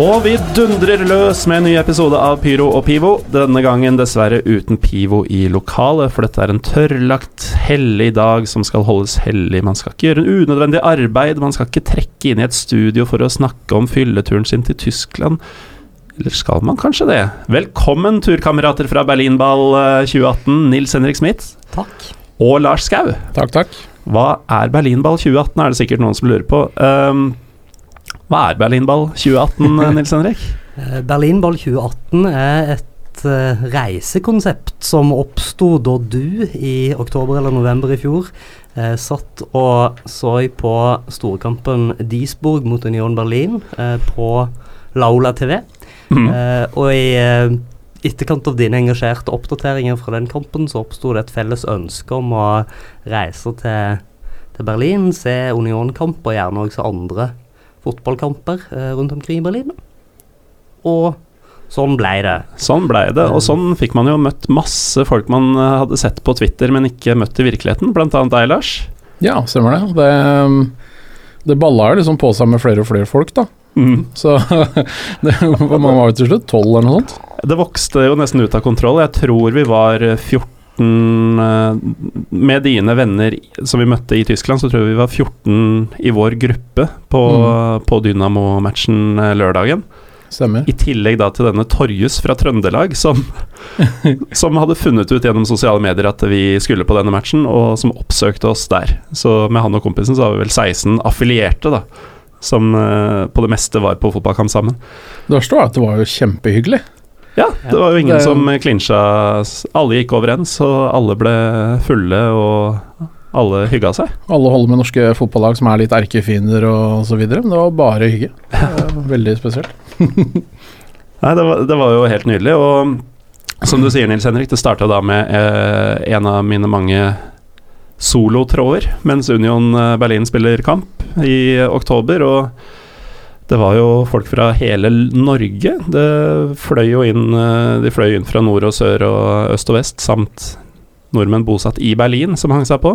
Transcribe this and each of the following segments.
Og vi dundrer løs med en ny episode av Pyro og Pivo. Denne gangen dessverre uten Pivo i lokalet, for dette er en tørrlagt, hellig dag som skal holdes hellig. Man skal ikke gjøre en unødvendig arbeid, man skal ikke trekke inn i et studio for å snakke om fylleturen sin til Tyskland. Eller skal man kanskje det? Velkommen, turkamerater fra Berlinball eh, 2018, Nils Henrik Smith Takk. og Lars Skau. Takk, takk. Hva er Berlinball 2018, er det sikkert noen som lurer på. Um, hva er Berlinball 2018, eh, Nils Henrik? Eh, Berlinball 2018 er et eh, reisekonsept som oppsto da du i oktober eller november i fjor eh, satt og så på storkampen Duisburg mot Union Berlin eh, på Laula TV. Mm. Eh, og i etterkant av dine engasjerte oppdateringer fra den kampen, så oppsto det et felles ønske om å reise til, til Berlin, se Union-kamp og gjerne også andre fotballkamper eh, rundt omkring i Berlin. Og sånn ble det. Sånn blei det, og sånn fikk man jo møtt masse folk man eh, hadde sett på Twitter, men ikke møtt i virkeligheten, blant annet deg, Lars. Ja, stemmer det. Det, um, det balla jo liksom på seg med flere og flere folk, da. Så det, man var jo til slutt? Tolv eller noe sånt? Det vokste jo nesten ut av kontroll. Jeg tror vi var 14 eh, Med dine venner som vi møtte i Tyskland, så tror jeg vi var 14 i vår gruppe på, på Dynamo-matchen eh, lørdagen. Stemmer. I tillegg da til denne Torjus fra Trøndelag, som, som hadde funnet ut gjennom sosiale medier at vi skulle på denne matchen, og som oppsøkte oss der. Så med han og kompisen så var vi vel 16 affilierte, da. Som eh, på det meste var på fotballkamp sammen. Det verste var at det var jo kjempehyggelig. Ja, det var jo ingen Det- som klinsja. Alle gikk overens, og alle ble fulle, og alle hygga seg. Alle holder med norske fotballag som er litt erkefiender og så videre, men det var bare hygge. Var Veldig spesielt. Nei, det var, det var jo helt nydelig. Og som du sier, Nils Henrik, det starta da med eh, en av mine mange solotråder mens Union eh, Berlin spiller kamp i oktober. Og det var jo folk fra hele Norge. Det fløy jo inn eh, De fløy inn fra nord og sør og øst og vest, samt nordmenn bosatt i Berlin, som hang seg på.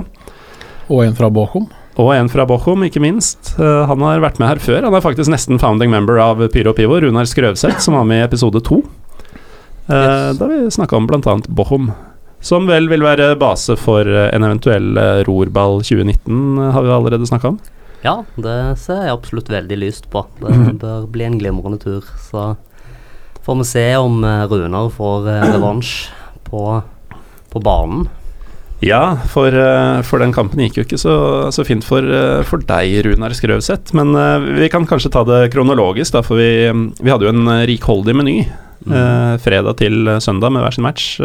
Og en fra Bochum. Og en fra Bochum, ikke minst. Eh, han har vært med her før. Han er faktisk nesten founding member av Pyro Pivo, Runar Skrøvseth, som var med i episode to. Eh, Yes. Da vi snakka om bl.a. Bochum. Som vel vil være base for en eventuell rorball 2019, eh, har vi allerede snakka om. Ja, det ser jeg absolutt veldig lyst på. Det Mhm. bør bli en glimrende tur. Så får vi se om eh, Runar får eh, revansj på, på banen. Ja, for, eh, for den kampen gikk jo ikke så, så fint for, for deg, Runar Skrøvseth. Men vi kan kanskje ta det kronologisk, da, for vi, vi hadde jo en rikholdig meny. Eh, fredag til søndag med hver sin match.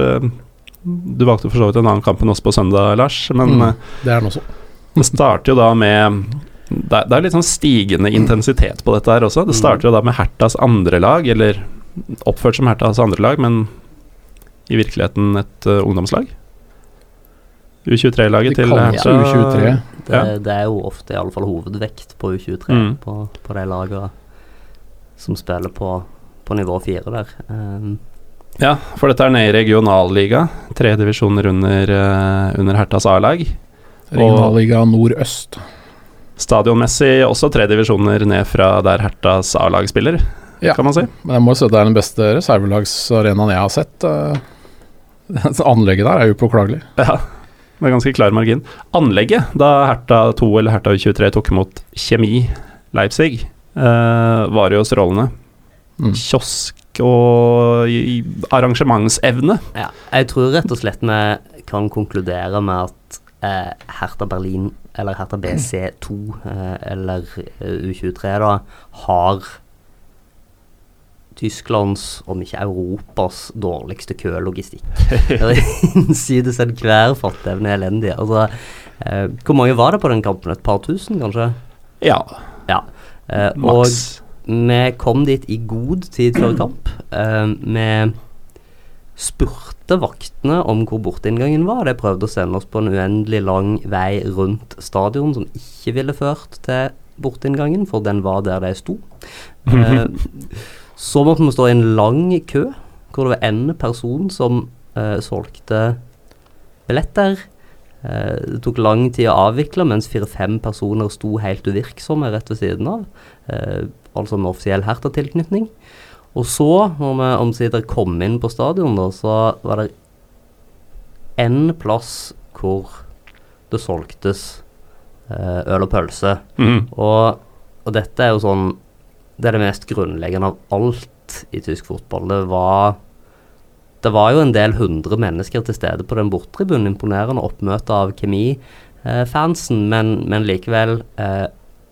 Du valgte for så vidt en annen kamp enn oss på søndag, Lars. Men Mm, det er den også. det starter jo da med det, er- det er litt sånn stigende intensitet på dette her også. Det starter jo da med Hertas andre lag, eller oppført som Hertas andre lag, men i virkeligheten et uh, ungdomslag. U23-laget til Herta. U23. Det, Ja. det er jo ofte i alle fall hovedvekt på U23 Mm. på, på de lagene som spiller på, på nivå fire der. Um, Ja, for dette er nede i regionalliga. Tre divisjoner under, eh, under Hertas A-lag. Regionalliga nordøst. Stadionmessig også tre divisjoner ned fra der Hertas A-lag spiller, Ja. kan man si. Men jeg må jo si at det er den beste reservelagsarenaen jeg har sett. eh. Anlegget der er upåklagelig. Ja, med ganske klar margin. Anlegget, da Herta 2 eller Herta U23 tok imot Kjemi Leipzig, eh, var jo strålende. Mm. Kiosk og arrangementsevne. ja, jeg tror rett og slett vi kan konkludere med at eh, Hertha Berlin, eller Hertha BC2, eh, eller eh, U23, da, har Tysklands, om ikke Europas, dårligste kølogistikk. Innsides enhver fatteevne elendig. Altså, eh, hvor mange var det på den kampen? Et par tusen, kanskje? Ja. Ja. Eh, og vi kom dit i god tid før kamp. Eh, vi spurte vaktene om hvor borteinngangen var. De prøvde å sende oss på en uendelig lang vei rundt stadion som ikke ville ført til borteinngangen, for den var der de sto. Eh, så måtte vi stå i en lang kø, hvor det var en person som eh, solgte billetter. Eh, det tok lang tid å avvikle, mens fire-fem personer sto helt uvirksomme rett ved siden av. Eh, altså med offisiell Herta-tilknytning. Og så, når vi omsider kom inn på stadion, da, så var det én plass hvor det solgtes eh, øl og pølse. Mm. Og, og dette er jo sånn Det er det mest grunnleggende av alt i tysk fotball. Det var det var jo en del hundre mennesker til stede på den borttribunen. Imponerende oppmøte av kjemifansen, men, men likevel eh,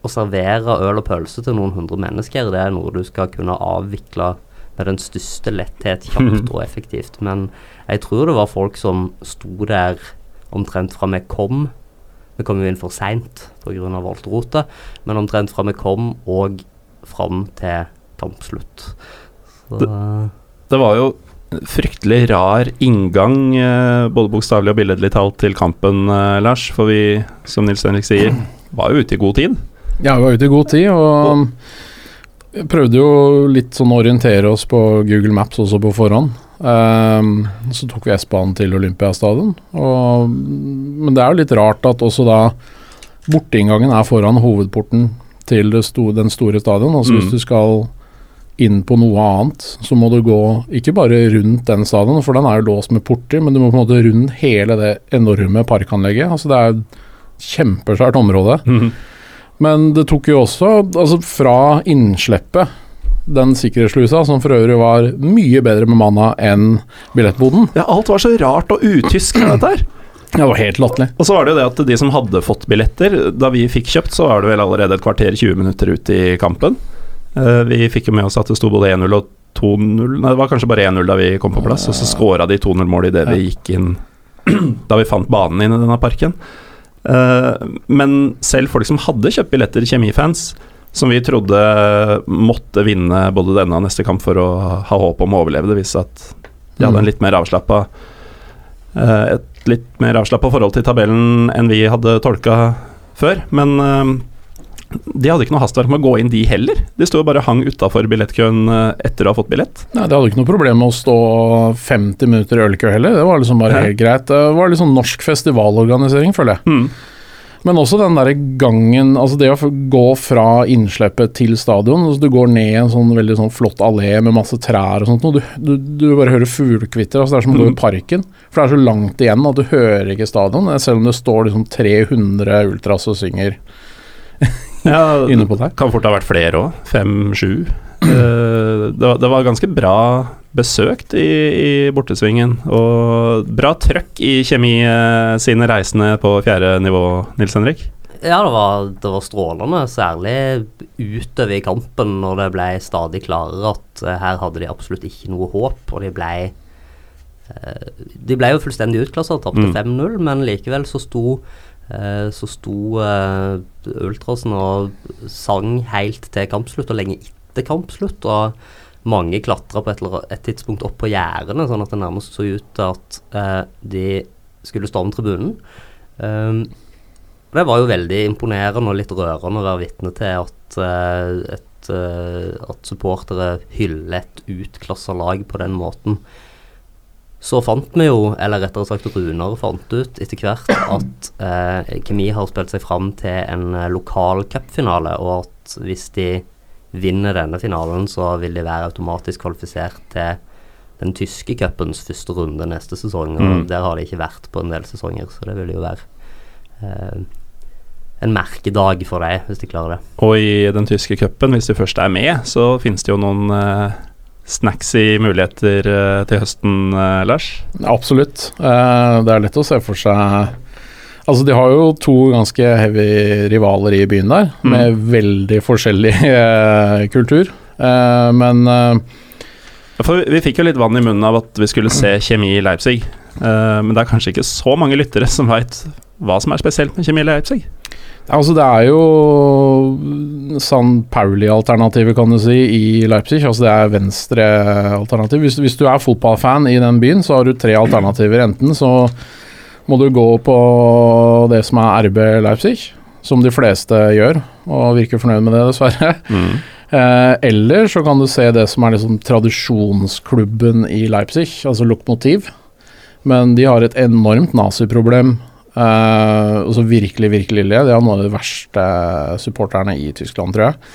å servere øl og pølse til noen hundre mennesker, det er noe du skal kunne avvikle med den største letthet, kjapt og effektivt. Men jeg tror det var folk som sto der omtrent fra vi kom. Vi kom jo inn for seint pga. voltrotet, men omtrent fra vi kom og fram til kampslutt. Det, det var jo fryktelig rar inngang, eh, både bokstavelig og billedlig talt, til kampen, eh, Lars. For vi, som Nils Henrik sier, var jo ute i god tid. Ja, vi var ute i god tid, og prøvde jo litt sånn å orientere oss på Google Maps også på forhånd. Um, så tok vi S-banen til Olympiastadion. Og, men det er jo litt rart at også da borteinngangen er foran hovedporten til sto, den store stadion. Altså mm. hvis du skal inn på noe annet, så må du gå ikke bare rundt den stadion, for den er jo låst med porter, men du må på en måte rundt hele det enorme parkanlegget. Altså det er et kjempesvært område. Mm. Men det tok jo også, altså fra innslippet, den sikkerhetsslusa, som for øvrig var mye bedre bemanna enn billettboden. Ja, alt var så rart og utysk med dette her. Det var helt latterlig. Og så var det jo det at de som hadde fått billetter, da vi fikk kjøpt, så var det vel allerede et kvarter 20 minutter ut i kampen. Uh, vi fikk jo med oss at det sto både 1-0 og 2-0 Nei, det var kanskje bare 1-0 da vi kom på plass, og så skåra de 2-0-målet idet vi gikk inn Da vi fant banen inn i denne parken. Uh, men selv folk som hadde kjøpt billetter, kjemifans, som vi trodde måtte vinne både denne og neste kamp for å ha håp om å overleve, det viste at de hadde en mm. litt mer avslappa uh, et litt mer avslappa forhold til tabellen enn vi hadde tolka før. Men de hadde ikke noe hastverk med å gå inn, de heller. De sto bare hang utafor billettkøen eh, etter å ha fått billett. Nei, De hadde ikke noe problem med å stå 50 minutter i ølkø heller. Det var liksom bare helt greit. Det var liksom norsk festivalorganisering, føler jeg. Mm. Men også den der gangen, altså det å gå fra innslippet til stadion. altså Du går ned en sånn veldig sånn flott allé med masse trær og sånt, og du, du, du bare hører fuglekvitter. Altså det er som å gå i mm. parken. For det er så langt igjen at du hører ikke stadion, selv om det står liksom 300 ultras og synger. Ja, inne på der. Kan fort ha vært flere òg. Fem-sju. Uh, det, det, var ganske bra besøkt i, i, bortesvingen. Og bra trøkk i kjemi uh, sine reisende på fjerde nivå, Nils Henrik? Ja, det var, det var, strålende. Særlig utover i kampen, når det ble stadig klarere at uh, her hadde de absolutt ikke noe håp. Og de ble De ble jo fullstendig utklasset, tapte mm. 5-0, men likevel så sto Eh, så sto uh, Ultrasen og sang helt til kampslutt, og lenge etter kampslutt. Og mange klatra på et, et, tidspunkt opp på gjerdene, sånn at det nærmest så ut til at eh, de skulle storme tribunen. Um, det var jo veldig imponerende og litt rørende å være vitne til at, uh, et, at supportere hyller et utklassa lag på den måten. Så fant vi jo, eller rettere sagt Runar fant ut etter hvert at eh, Kemi har spilt seg fram til en eh, lokal cupfinale, og at hvis de vinner denne finalen, så vil de være automatisk kvalifisert til den tyske cupens første runde neste sesong. Og mm. der har de ikke vært på en del sesonger, så det vil jo være eh, en merkedag for deg, hvis de klarer det. Og i den tyske cupen, hvis de først er med, så finnes det jo noen eh snacksy muligheter uh, til høsten, uh, Lars? Absolutt. Uh, det er lett å se for seg Altså, de har jo to ganske heavy rivaler i byen der, mm. med veldig forskjellig kultur. men For vi fikk jo litt vann i munnen av at vi skulle se kjemi i Leipzig. Uh, men det er kanskje ikke så mange lyttere som veit hva som er spesielt med kjemi i Leipzig? Altså Det er jo San Pauli-alternativet, kan du si, i Leipzig. Altså Det er venstre-alternativ. Hvis, hvis, du er fotballfan i den byen, så har du tre alternativer. Enten så må du gå på det som er RB Leipzig, som de fleste gjør, og virker fornøyd med det, dessverre. Mm. Eh, eller så kan du se det som er liksom tradisjonsklubben i Leipzig, altså Lokomotiv. Men de har et enormt naziproblem Uh, og så virkelig, virkelig ille. Det er noen av de verste supporterne i Tyskland, tror jeg.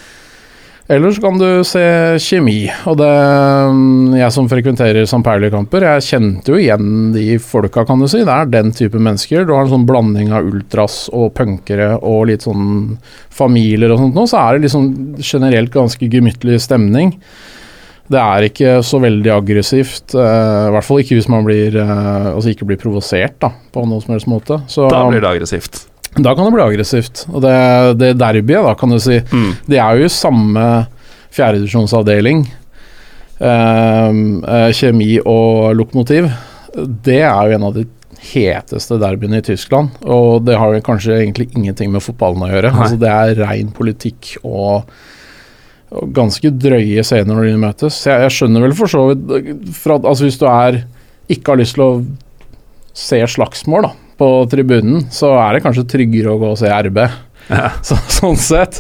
Ellers kan du se kjemi. Og det mm, Jeg som frekventerer St. Pauli-kamper, jeg kjente jo igjen de folka, kan du si. Det er den type mennesker. Du har en sånn blanding av ultras og punkere og litt sånn familier og sånt nå. Så er det liksom generelt ganske gemyttlig stemning. Det er ikke så veldig aggressivt, uh, i hvert fall ikke hvis man blir uh, altså ikke blir provosert da, på noen som helst måte. Så, da blir det aggressivt? Da kan det bli aggressivt. Og det, det derbyet, da, kan du si, mm. det er jo i samme fjerdedivisjonsavdeling. Uh, kjemi og lokomotiv. Det er jo en av de heteste derbyene i Tyskland, og det har jo kanskje egentlig ingenting med fotballen å gjøre. Altså, det er rein politikk og og ganske drøye scener når de møtes. Jeg, jeg skjønner vel for så vidt fra, altså Hvis du er ikke har lyst til å se slagsmål da, på tribunen, så er det kanskje tryggere å gå og se RB. Ja. Så, sånn sett.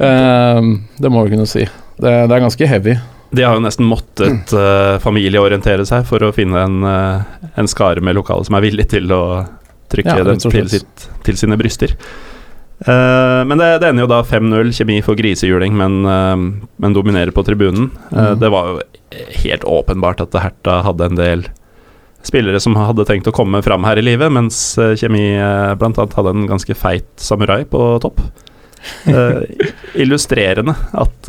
Uh, det må vi kunne si. Det, det, er ganske heavy. De har jo nesten måttet uh, familieorientere seg for å finne en, uh, en skare med lokale som er villig til å trykke ja, dem til, sitt, til sine bryster. Uh, men det, det, ender jo da 5-0, kjemi for grisehjuling, men, uh, men dominerer på tribunen. Uh, mm. Det var jo helt åpenbart at Herta hadde en del spillere som hadde tenkt å komme fram her i livet, mens kjemi uh, bl.a. hadde en ganske feit samurai på topp. illustrerende at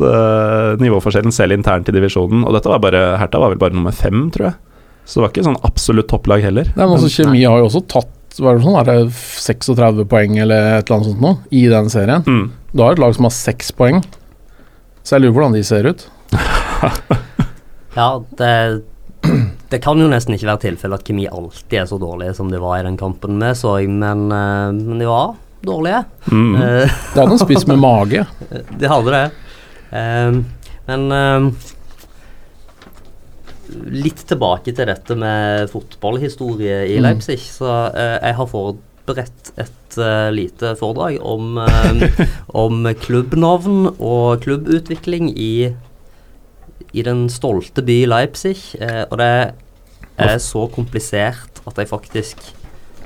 nivåforskjellen selv internt i divisjonen Og dette var bare Herta var vel bare nummer fem, tror jeg. Så det var ikke sånn absolutt topplag heller. Nei, men altså, Kjemi har jo også tatt var det sånn, er det 36 poeng eller et eller annet sånt nå, i den serien. Mm. Du har et lag som har seks poeng, så jeg lurer på hvordan de ser ut. ja, det, det kan jo nesten ikke være tilfellet at Kemi alltid er så dårlig som de var i den kampen vi så, men, uh, men de var dårlige. Mm. Uh, de hadde en spiss med mage. De hadde det. Um, men litt tilbake til dette med fotballhistorie i mm. Leipzig. Så uh, jeg har forberedt et uh, lite foredrag om, uh, om klubbnavn og klubbutvikling i, i den stolte by Leipzig. og det er så komplisert at jeg faktisk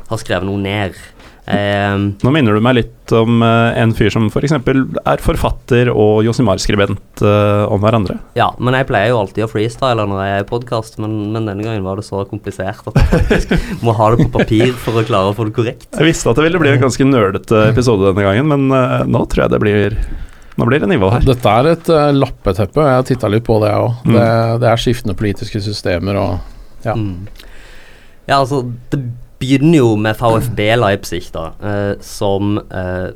har skrevet noe ned. Um, Nå minner du meg litt om uh, en fyr som f.eks. For er forfatter og Josimar-skribent uh, om hverandre. Ja, men jeg pleier jo alltid å freestyle når jeg er i podkast, men, men, denne gangen var det så komplisert at jeg faktisk må ha det på papir for å klare å få det korrekt. Jeg visste at det ville bli en ganske nerdete episode denne gangen, men uh, nå tror jeg det blir nå blir det nivå her. Dette er et lappeteppe, jeg har titta litt på det òg. Mm. Det, det, er skiftende politiske systemer og ja. Mm. Ja, altså det begynner jo med VFB Leipzig, da, eh, som eh,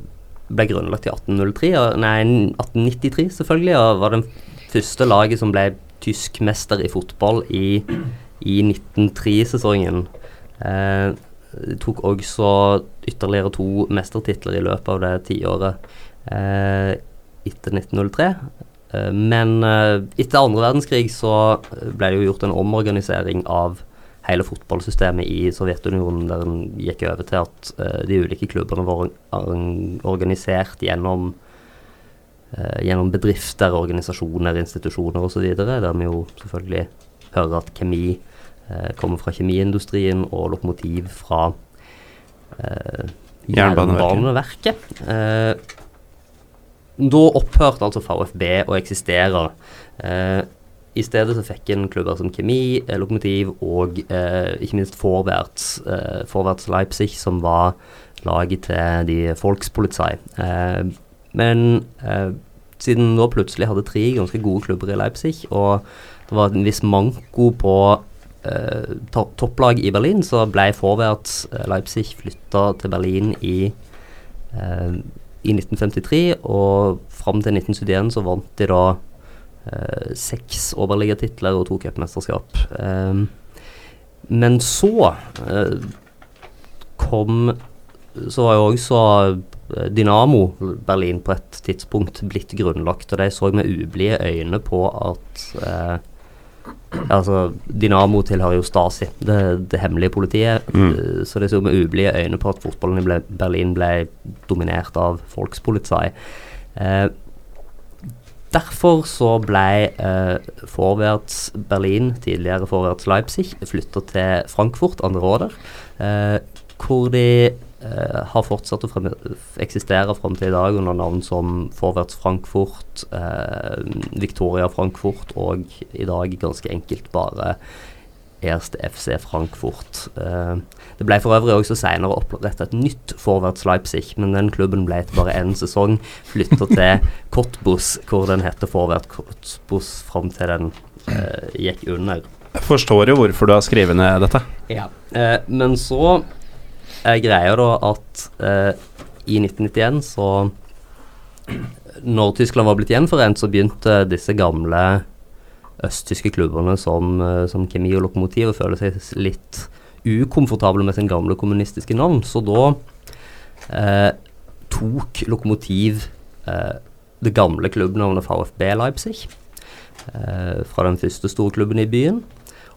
ble grunnlagt i 1803, nei, 1893 selvfølgelig, og var det første laget som ble tysk mester i fotball i, i 1903-sesongen. Eh, tok også ytterligere to mestertitler i løpet av det tiåret eh, etter 1903. Eh, men eh, etter andre verdenskrig så ble det jo gjort en omorganisering av hele fotballsystemet i Sovjetunionen, der en gikk over til at uh, de ulike klubbene var organisert gjennom, uh, gjennom bedrifter, organisasjoner, institusjoner osv., der vi jo selvfølgelig hører at kjemi uh, kommer fra kjemiindustrien og lokomotiv fra Jernbaneverket. da opphørte altså VFB å eksistere. Uh, i stedet så fikk en klubber som Kemi, eh, Lokomotiv og eh, ikke minst Forverts, eh, Forwärts Leipzig, som var laget til de Volkspolizei. Eh, men eh, siden nå plutselig hadde tre ganske gode klubber i Leipzig, og det var en viss manko på eh, to topplag i Berlin, så ble Forverts Leipzig flytta til Berlin i, i 1953, og fram til 1971 så vant de da seks overligatitler og to cupmesterskap. Eh, men så eh, kom Så var jo også eh, Dynamo Berlin på et tidspunkt blitt grunnlagt, og de så med ublide øyne på at eh, Altså, Dynamo tilhører jo Stasi, det, det hemmelige politiet. Mm. eh, Så de så med ublide øyne på at fotballen i Berlin ble dominert av Volkspolizei. Eh, derfor så ble eh, forwards Berlin, tidligere forwards Leipzig, flytta til Frankfurt, andre råder, eh, hvor de eh, har fortsatt å eksistere fram til i dag under navn som Forwards Frankfurt, eh, Victoria Frankfurt og i dag ganske enkelt bare Erste FC Frankfurt. Eh, det ble for øvrig også senere opprettet et nytt Forwards Leipzig, men den klubben ble etter bare én sesong flytta til Cottbus, hvor den heter Forward Cottbus fram til den eh, gikk under. Jeg forstår jo hvorfor du har skrevet ned dette. Ja. Eh, men så er greia da at eh, i 1991 så Når Tyskland var blitt gjenforent, så begynte disse gamle østtyske klubbene som, eh, som Kemi og Lokomotiv føler føle seg litt ukomfortable med sin gamle kommunistiske navn. Så da eh, tok Lokomotiv eh, det gamle klubbnavnet VfB Leipzig eh, fra den første storklubben i byen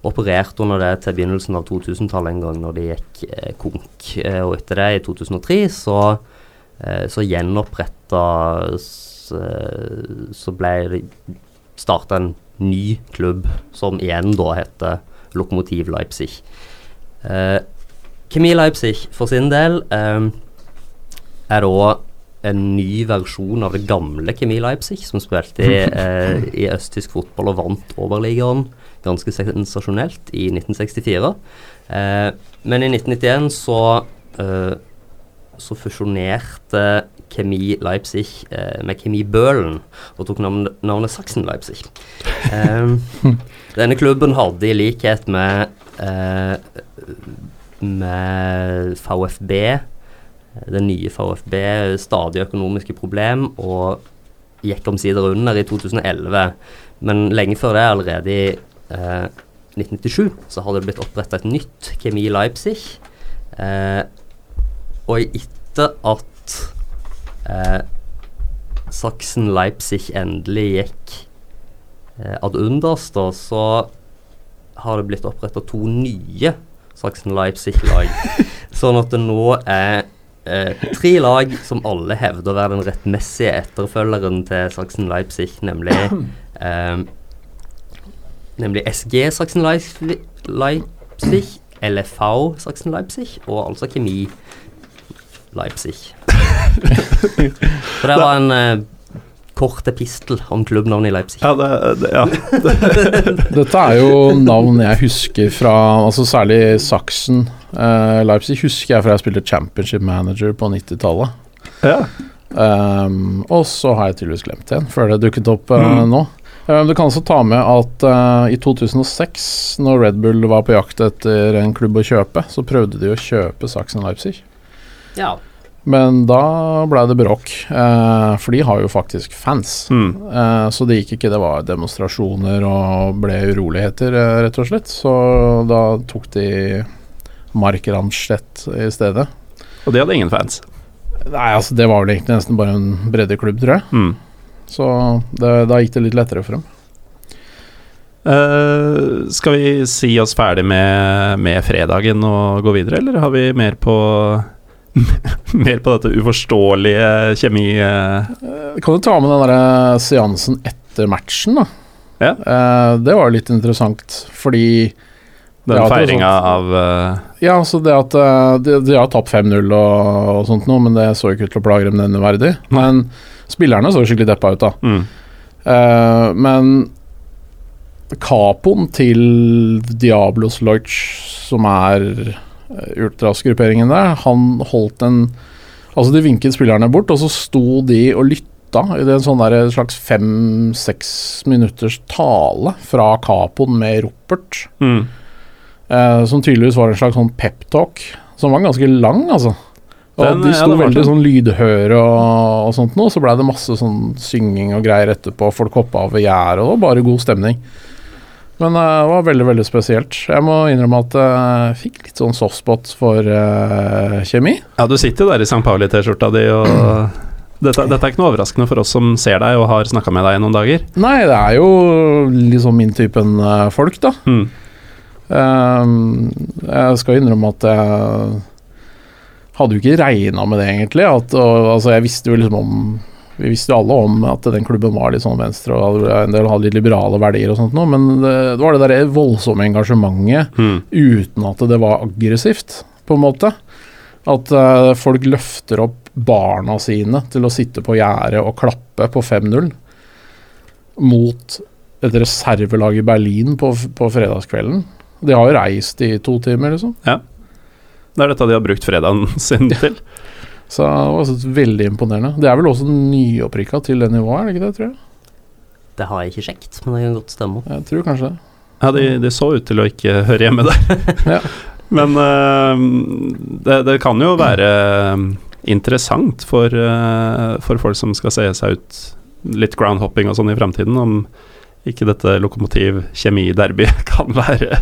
opererte under det til begynnelsen av 2000-tallet en gang når de gikk eh, konk. Eh, og etter det, i 2003, så, eh, så gjenoppretta Så ble det starta en ny klubb som igjen da heter Lokomotiv Leipzig. Eh, Kemi Leipzig for sin del eh, er da en ny versjon av det gamle Kemi Leipzig, som spilte i, eh, i østtysk fotball og vant Oberligaen ganske sensasjonelt i 1964. Eh, men i 1991 så, eh, så fusjonerte Kemi Leipzig eh, med Kemi Bøhlen og tok navnet, navnet Saksen Leipzig. Eh, denne klubben hadde i likhet med, eh, med VFB, den nye VFB, stadig økonomiske problem og gikk omsider under i 2011. Men lenge før det, allerede i eh, 1997, så hadde det blitt oppretta et nytt Kemi Leipzig. Eh, og etter at eh, Sachsen Leipzig endelig gikk eh, ad unders, da, så har det blitt oppretta to nye Sachsen Leipzig-lag. sånn at det nå er eh, tre lag som alle hevder å være den rettmessige etterfølgeren til Sachsen Leipzig, nemlig eh, Nemlig SG Sachsen Leipzig, LFV Sachsen Leipzig og altså Kemi Leipzig. Så det var en eh, kort epistel om klubbnavnet i Leipzig. Ja, det, det, ja. Dette er jo navn jeg husker fra altså særlig Saksen. Eh, Leipzig husker jeg fra jeg spilte Championship Manager på 90-tallet. ja. Um, og så har jeg tydeligvis glemt det igjen, før det dukket opp uh, Mm. nå. Um, du kan også ta med at uh, i 2006, når Red Bull var på jakt etter en klubb å kjøpe, så prøvde de å kjøpe Saksen Leipzig. Ja. Men da blei det bråk, eh, for de har jo faktisk fans. Mm. Eh, så det gikk ikke, det var demonstrasjoner og ble uroligheter, eh, rett og slett. Så da tok de Mark Ramstedt i stedet. Og de hadde ingen fans. Nei, altså det var vel egentlig nesten bare en breddeklubb, tror jeg. Mm. Så det, da gikk det litt lettere for dem. Uh, skal vi si oss ferdig med, med fredagen og gå videre, eller har vi mer på Mer på dette uforståelige kjemi... eh? Kan du ta med den der seansen etter matchen, da? Ja. Eh, det var litt interessant, fordi Den feiringa sånt. av eh, Ja, så det at eh, de, de har tapt 5-0 og, og sånt noe, men det så ikke ut til å plage dem nevneverdig. Men spillerne så skikkelig deppa ut, da. mm. Uh, men Capoen til Diablos Lodge, som er eh, ultrasgrupperingen der, han holdt en Altså, de vinket spillerne bort, og så sto de og lytta i en sånn der slags fem-seks minutters tale fra Capoen med ropert. Mm. Eh, som tydeligvis var en slags sånn peptalk, som var ganske lang, altså. Og Den- de sto ja, veldig sånn. lydhøre og, og sånt nå, så blei det masse sånn synging og greier etterpå. Folk hoppa over gjerdet, og det var bare god stemning. Men eh, det var veldig, veldig spesielt. Jeg må innrømme at jeg fikk litt sånn softspot for uh, kjemi. Ja, du sitter jo der i St. Pauli-T-skjorta di, og dette, dette er ikke noe overraskende for oss som ser deg og har snakka med deg i noen dager. Nei, det er jo liksom min typen eh, folk, da. Mm. Ehm, jeg skal innrømme at jeg hadde jo ikke regna med det, egentlig. At, og, altså, jeg visste jo liksom om Vi visste jo alle om at den klubben var litt sånn venstre, og en del hadde litt liberale verdier og sånt noe, men det, det var det der voldsomme engasjementet Mm. uten at det var aggressivt, på en måte. At uh, folk løfter opp barna sine til å sitte på gjerdet og klappe på 5-0 mot et reservelag i Berlin på, på fredagskvelden. De har jo reist i to timer, liksom. Ja. Det er dette de har brukt fredagen sin til. Så det var veldig imponerende. Det er vel også nyopprykka til det nivået, er det ikke det, tror jeg? Det har jeg ikke sjekket, men det kan godt stemme. Jeg tror kanskje det. Ja, de, de så ut til å ikke høre hjemme der. Ja. Men uh, det, det kan jo være eh, interessant for, uh, for folk som skal se seg ut litt groundhopping og sånn i fremtiden, om ikke dette lokomotiv-kjemi-derby kan være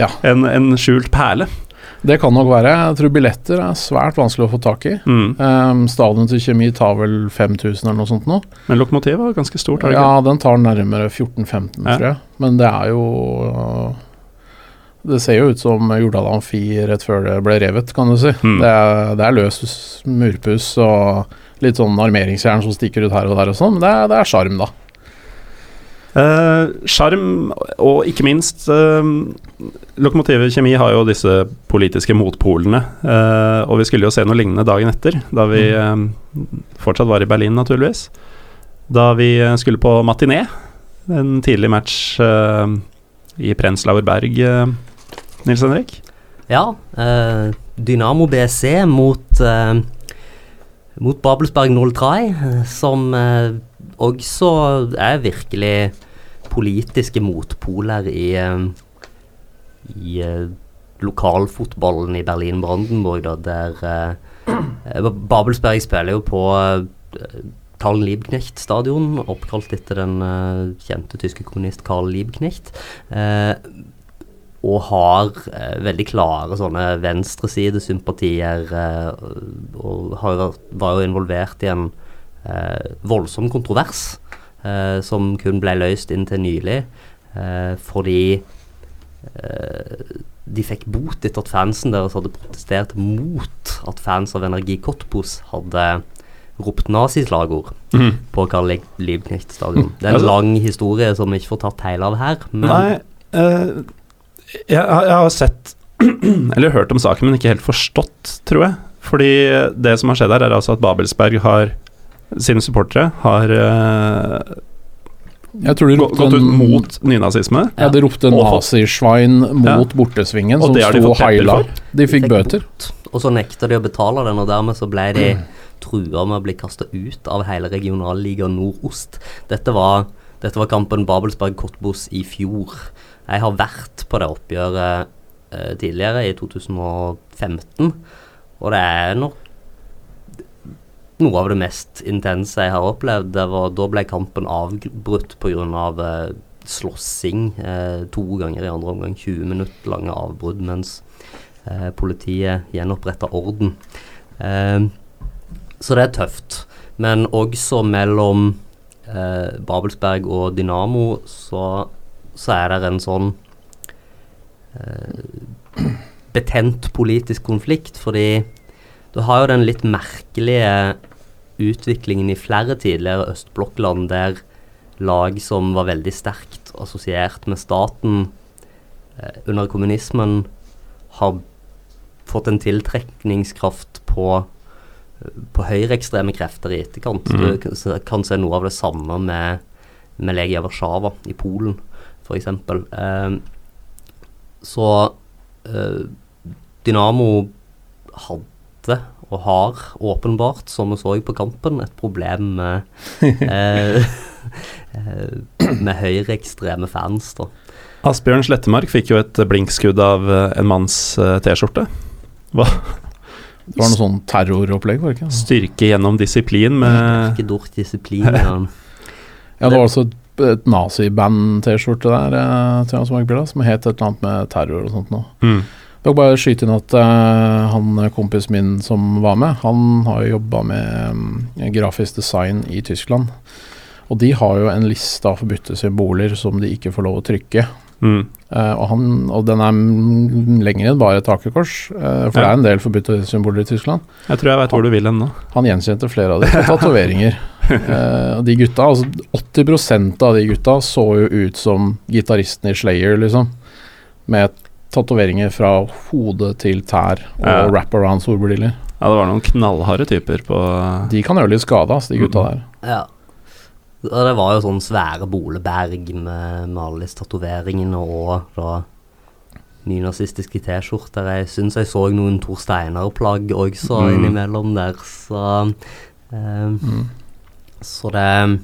Ja. en, en skjult perle. Det kan nok være. Jeg tror billetter er svært vanskelig å få tak i. Mm. Um, stadion til Kjemi tar vel 5000 eller noe sånt nå. Men lokomotivet var ganske stort, Er det Ja, den tar nærmere 14-15, Ja. tror jeg. Men det er jo Det ser jo ut som Jordal Amfi rett før det ble revet, kan du si. Mm. Det, er, det er løs murpuss og litt sånn armeringsjern som stikker ut her og der og sånn. Men det det er sjarm, da. Eh, Sjarm, og ikke minst uh, Lokomotivet Kjemi har jo disse politiske motpolene. eh, og vi skulle jo se noe lignende dagen etter, da vi eh, fortsatt var i Berlin, naturligvis. Da vi eh, skulle på matiné. En tidlig match eh, i Prenzlauer Berg, eh, Nils Henrik. Ja, eh, Dynamo BC mot eh, mot Babelsberg 03, eh, som eh, også er virkelig politiske motpoler i eh, i eh, lokalfotballen i Berlin-Brandenburg, der eh, Babelsberg spiller jo på Karl Liebknecht stadion, oppkalt etter den uh, kjente tyske kommunist Karl Liebknecht. Uh, og har uh, veldig klare sånne venstresidesympatier. Og har, var jo involvert i en voldsom kontrovers som kun ble løst inntil nylig. Eh, fordi eh, de fikk bot etter at fansen deres hadde protestert mot at fans av Energi Cottbus hadde ropt nazislagord på Karl Lieb- Liebknecht stadion. Det er en Altså- lang historie som vi ikke får tatt hele av her. Men Nei, uh, jeg, jeg har sett Eller hørt om saken, men ikke helt forstått, tror jeg. Fordi det som har skjedd her, er altså at Babelsberg har sine supportere har eh, Jeg tror de ropte, gått ut en- mot nynazisme. ja, de ropte nazisvein mot bortesvingen, Og som det har sto heila. De fikk bøter. og så nekta de å betale den, og dermed så ble de trua med å bli kasta ut av hele regionalliga Nordost. Dette var, dette var kampen Babelsberg-Kottbos i fjor. Jeg har vært på det oppgjøret eh, tidligere, i 2015, og det er nok noe av det mest intense jeg har opplevd. Det var, da ble kampen avbrutt pga. Eh, slåssing eh, to ganger i andre omgang. 20 minutter lange avbrudd mens eh, politiet gjenoppretta orden. Eh, så det er tøft. Men også mellom eh, Babelsberg og Dynamo så, så er det en sånn eh, betent politisk konflikt, fordi du har jo den litt merkelige utviklingen i flere tidligere østblokkland der lag som var veldig sterkt assosiert med staten eh, under kommunismen, har fått en tiltrekningskraft på, på høyreekstreme krefter i etterkant. Mm. Du kan, se- kan se noe av det samme med, med Legia Warszawa i Polen, f.eks. Eh, så eh, Dynamo hadde og har åpenbart, som vi så på kampen, et problem med eh, eh, med høyreekstreme fans. da. Asbjørn Slettemark fikk jo et blinkskudd av eh, en manns eh, T-skjorte. Hva, Det var noe sånn terroropplegg, var det ikke? Styrke gjennom disiplin med Ikke dort disiplin. Ja. Ja, det var altså et, et naziband-T-skjorte der eh, var som het et eller annet med terror og sånt noe. mm. Jeg vil bare skyte inn at uh, han kompisen min som var med, han har jo jobba med um, grafisk design i Tyskland. Og de har jo en liste av forbudte symboler som de ikke får lov å trykke. Mm. Uh, og, han, og den er lengre lenger enn bare et hakekors, uh, for det er en del forbudte symboler i Tyskland. Jeg tror jeg veit hvor du vil hen nå. Han gjenkjente flere av de på tatoveringer. Eh, de gutta, altså 80% av de gutta så jo ut som gitaristen i Slayer, liksom. Med tatoveringer fra hode til tær og Ja. wraparound solbriller. Ja, det var noen knallharde typer på De kan gjøre litt skade, altså, de gutta Mhm. der. Ja. Og det var jo sånn svære boleberg med, med alle disse tatoveringene og da nynazistiske T-skjorter. Jeg syns jeg så noen Tor Steinar-plagg også Mm. innimellom der, så eh, Så det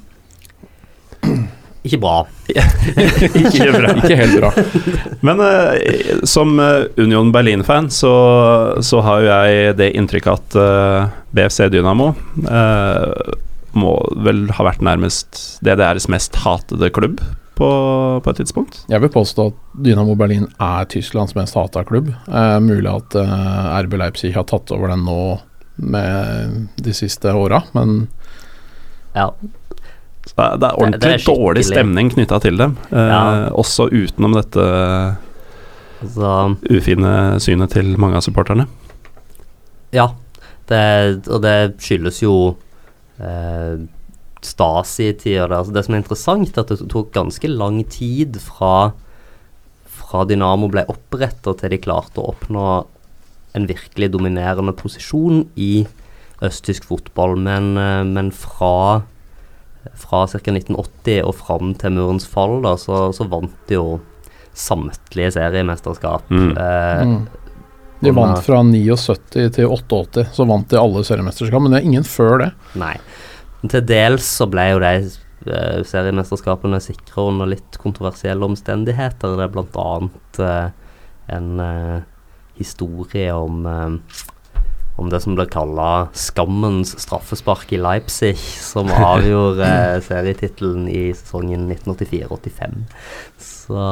Ikke bra. Ikke bra. Ikke helt bra. Men eh, som eh, Union Berlin-fan så, så har jo jeg det inntrykket at eh, BFC Dynamo eh, må vel ha vært nærmest DDRs mest hatede klubb på, på et tidspunkt. Jeg vil påstå at Dynamo Berlin er Tysklands mest hata klubb. Eh, mulig at eh, RB Leipzig har tatt over den nå med de siste åra, men Ja. Så det er- ordentlig Det- det er dårlig stemning knytta til dem. Eh, Ja. Også utenom dette Så ufine synet til mange av supporterne. Ja, det, og det skyldes jo eh, Stasi-tida. Det, altså det som er interessant, er at det tok ganske lang tid fra, fra Dynamo ble oppretta til de klarte å oppnå en virkelig dominerende posisjon i østtysk fotball. Men, eh, men fra, fra ca. 1980 og fram til murens fall, da, så, så vant de jo samtlige seriemesterskap. Mm. Eh, mm. De vant fra 79 til 88, så vant de alle seriemesterskap. Men det er ingen før det. Nei. Men til dels så ble jo de eh, seriemesterskapene sikra under litt kontroversielle omstendigheter. Det er annet eh, en eh, historie om eh, om det som blir kalla skammens straffespark i Leipzig, som avgjorde eh, serietittelen i sesongen 1984-85. Så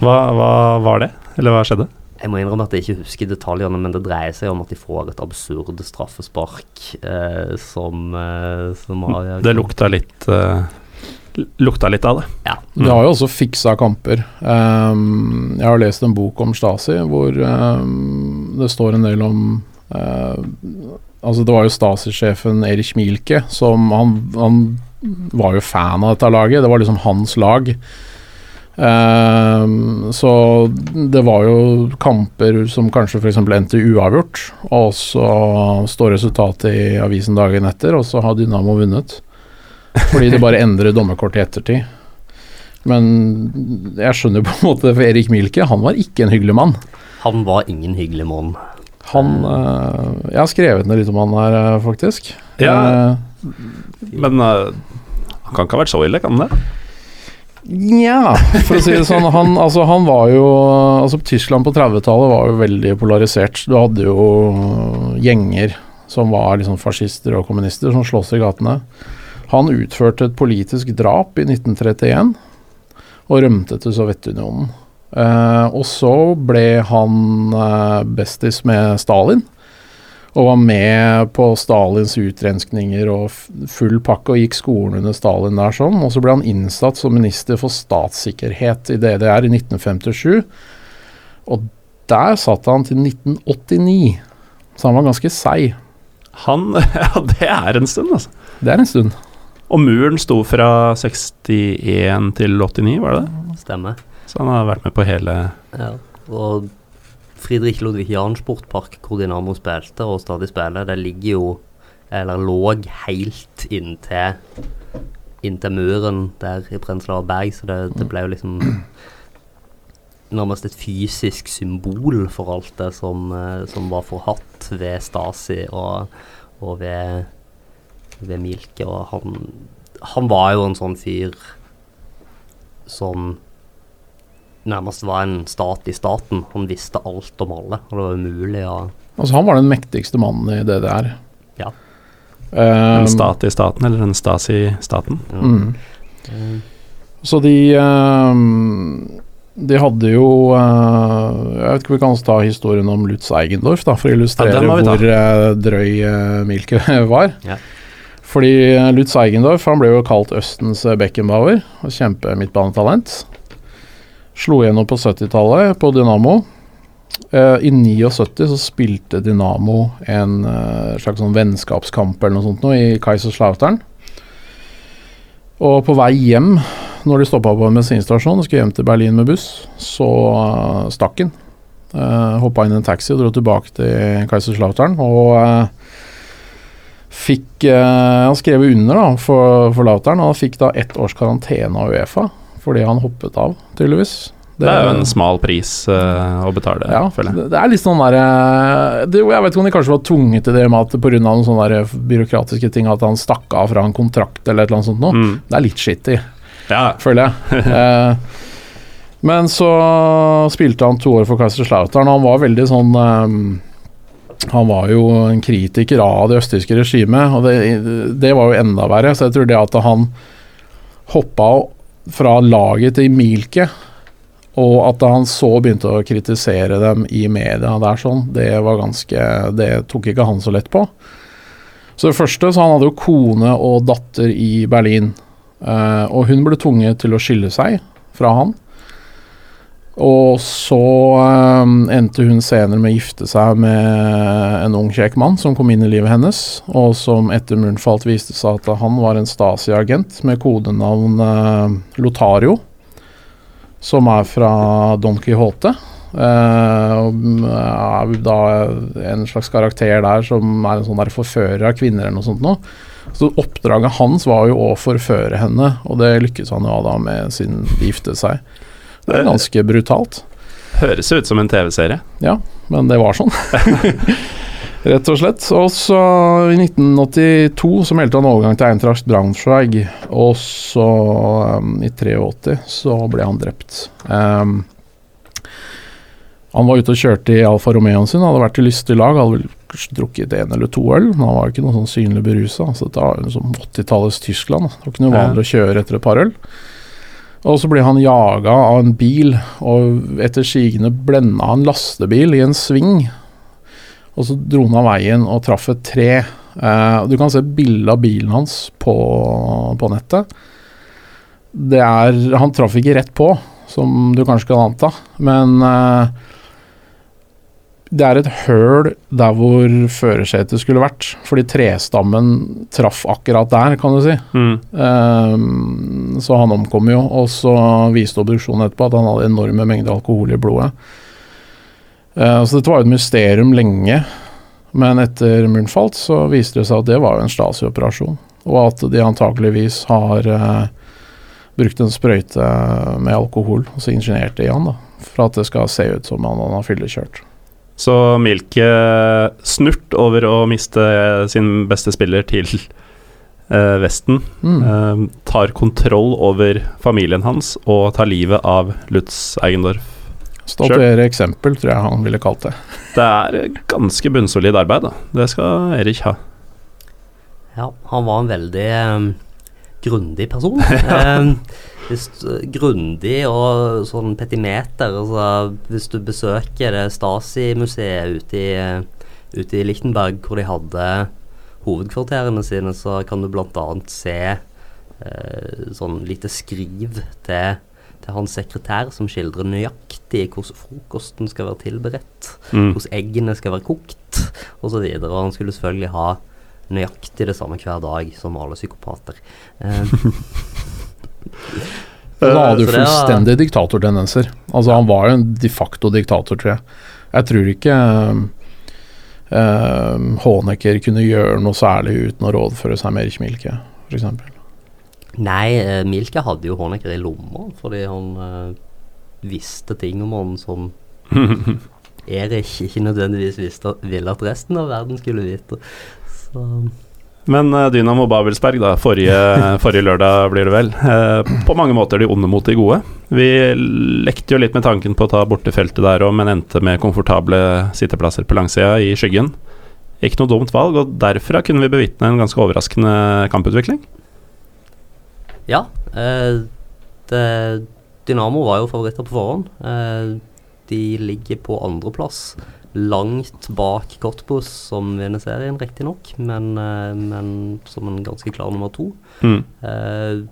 Hva, hva var det? Eller hva skjedde? jeg må innrømme at jeg ikke husker detaljene, men det dreier seg om at de får et absurd straffespark eh, som, eh, som avgjør Det lukta litt eh, Lukta litt av det. Ja. De har jo også fiksa kamper. Um, jeg har lest en bok om Stasi hvor um, det står en del om Altså, det var jo Stasi-sjefen Erich Mielke som han, han var jo fan av dette laget. Det var liksom hans lag. Um, så det var jo kamper som kanskje f.eks. endte uavgjort, og så står resultatet i avisen dagen etter, og så har Dynamo vunnet. Fordi det bare endrer dommerkortet i ettertid. Men jeg skjønner på en måte for Erik Mielke, han var ikke en hyggelig mann. Han var ingen hyggelig mann. Han eh, Jeg har skrevet ned litt om han her, eh, faktisk. Ja. Eh, Men han kan ikke ha vært så ille, kan han det? Nja, for å si det sånn. Han, altså, han var jo Altså, Tyskland på 30-tallet var jo veldig polarisert. Du hadde jo gjenger som var liksom fascister og kommunister, som sloss i gatene. Han utførte et politisk drap i 1931 og rømte til Sovjetunionen. Eh, og så ble han uh, bestis med Stalin. Og var med på Stalins utrenskninger og full pakke, og gikk skolen under Stalin der sånn. Og så ble han innsatt som minister for statssikkerhet i DDR i 1957. Og der satt han til 1989. Så han var ganske seig. Han Ja, det er en stund, altså. Det er en stund. Og muren sto fra 61 til 89, var det det? Stemmer. Så han har vært med på hele Ja. Og Fridrik Ludvig Jansportpark, hvor Dinamo spilte og stadig spiller, det ligger jo Eller lå helt inntil Inntil muren der i Prenzlauer Berg, så det, det ble jo liksom nærmest et fysisk symbol for alt det som, som var forhatt ved Stasi og, og ved, ved Milke. Og han, han var jo en sånn fyr som nærmest var en stat i staten. Han visste alt om alle, og det var umulig å Altså, han var den mektigste mannen i DDR. Ja. Um, En stat i staten, eller en Stasi-staten. Mm. Eh, Så de um, De hadde jo eh, Jeg vet ikke om vi kan ta historien om Lutz Eigendorf, da, for å illustrere Ja, hvor eh, drøy uh, Milke var. Ja. Fordi eh, Lutz Eigendorf han ble jo kalt Østens eh, Beckenbauer. og Kjempemidtbanetalent. Slo gjennom på 70-tallet på Dynamo. Eh, I 79 så spilte Dynamo en eh, slags sånn vennskapskamp eller noe sånt nå, i Kaiserslautern. Og på vei hjem, når de stoppa på en bensinstasjon og skulle hjem til Berlin med buss, så uh, stakk han. Uh, Hoppa inn i en taxi og dro tilbake til Kaiserslautern. Og uh, fikk uh, Han skrev under da for, for Lautern, og han fikk da ett års karantene av Uefa fordi han hoppet av, tydeligvis. Det er jo en smal pris uh, å betale, ja, føler jeg. det, det er litt sånn der eh, det, Jeg vet ikke om de kanskje var tvunget til det med at pga. noen sånne byråkratiske ting at han stakk av fra en kontrakt eller et eller annet sånt noe. Mm. Det er litt shitty, Ja, føler jeg. uh, men så spilte han to år for Kaiserslautern, og han var veldig sånn um, Han var jo en kritiker av det østtyske regimet, og det, det var jo enda verre. Så jeg tror det at han hoppa fra laget til Milke, og at han så begynte å kritisere dem i media der sånn, det var ganske Det tok ikke han så lett på. Så det første, så han hadde jo kone og datter i Berlin. Eh, og hun ble tvunget til å skille seg fra han. Og så eh, endte hun senere med å gifte seg med en ung kjekk mann som kom inn i livet hennes, og som etter munnfalt viste seg at han var en Stasi-agent med kodenavn eh, Lotario, som er fra Don Quijote. Uh, er da en slags karakter der som er en sånn forfører av kvinner eller noe sånt noe. Så oppdraget hans var jo å forføre henne, og det lykkes han jo da med siden de giftet seg. Det er ganske brutalt. Høres ut som en TV-serie. Ja, men det var sånn. Rett og slett. Og så i 1982 så meldte han overgang til Eintracht Braunschweig, og så um, i 83 så ble han drept. Um, han var ute og kjørte i Alfa Romeoen sin, hadde vært i lystig lag, hadde vel drukket en eller to øl, men han var jo ikke noe sånn synlig berusa. Så dette var jo som 80-tallets Tyskland. Det var ikke noe vanlig å kjøre etter et par øl. Og så ble han jaga av en bil, og etter sigende blenda han lastebil i en sving. Og så dro han av veien og traff et tre. Uh, du kan se bilde av bilen hans på, på nettet. Det er Han traff ikke rett på, som du kanskje kan anta, men eh, det er et høl der hvor førersetet skulle vært, fordi trestammen traff akkurat der, kan du si. Mm. Um, så han omkom jo, og så viste obduksjonen etterpå at han hadde enorme mengder alkohol i blodet. Uh, så dette var jo et mysterium lenge, men etter muren falt, så viste det seg at det var jo en Stasi-operasjon, og at de antakeligvis har uh, brukt en sprøyte med alkohol, og så ingeniert det i han, da, for at det skal se ut som han, han har fyllekjørt. Så Milke snurt over å miste sin beste spiller til eh, Vesten. Mm. Eh, tar kontroll over familien hans og tar livet av Lutz Eigendorf. Statuere eksempel, tror jeg han ville kalt det. Det er ganske bunnsolid arbeid, da. Det skal Erik ha. Ja, han var en veldig um, grundig person. um, hvis, grundig og sånn petimeter. Altså, hvis du besøker det Stasi-museet ute i, ute i Lichtenberg, hvor de hadde hovedkvarterene sine, så kan du bl.a. se eh, sånn lite skriv til, til hans sekretær som skildrer nøyaktig hvordan frokosten skal være tilberedt, Mm. hvordan eggene skal være kokt, osv. Han skulle selvfølgelig ha nøyaktig det samme hver dag som alle psykopater. Eh, Han hadde jo fullstendig diktatortendenser. Altså Han var jo en de facto diktator, tror jeg. Jeg tror ikke uh, Honecker kunne gjøre noe særlig uten å rådføre seg med Erich Milke, f.eks. nei, eh, Milke hadde jo Honecker i lomma fordi han eh, visste ting om han som Erich ikke nødvendigvis visste, ville at resten av verden skulle vite. Så Men eh, Dynamo Babelsberg, da, forrige, forrige lørdag blir det vel. Eh, på mange måter de onde mot de gode. Vi lekte jo litt med tanken på å ta bortefeltet der òg, men endte med komfortable sitteplasser på langsida i skyggen. Ikke noe dumt valg, og derfra kunne vi bevitne en ganske overraskende kamputvikling. Ja. Eh, det, Dynamo var jo favoritter på forhånd. Eh, de ligger på andreplass langt bak Cottbus, som vinner serien, riktignok, men, uh, men som en ganske klar nummer to. Mm. Uh,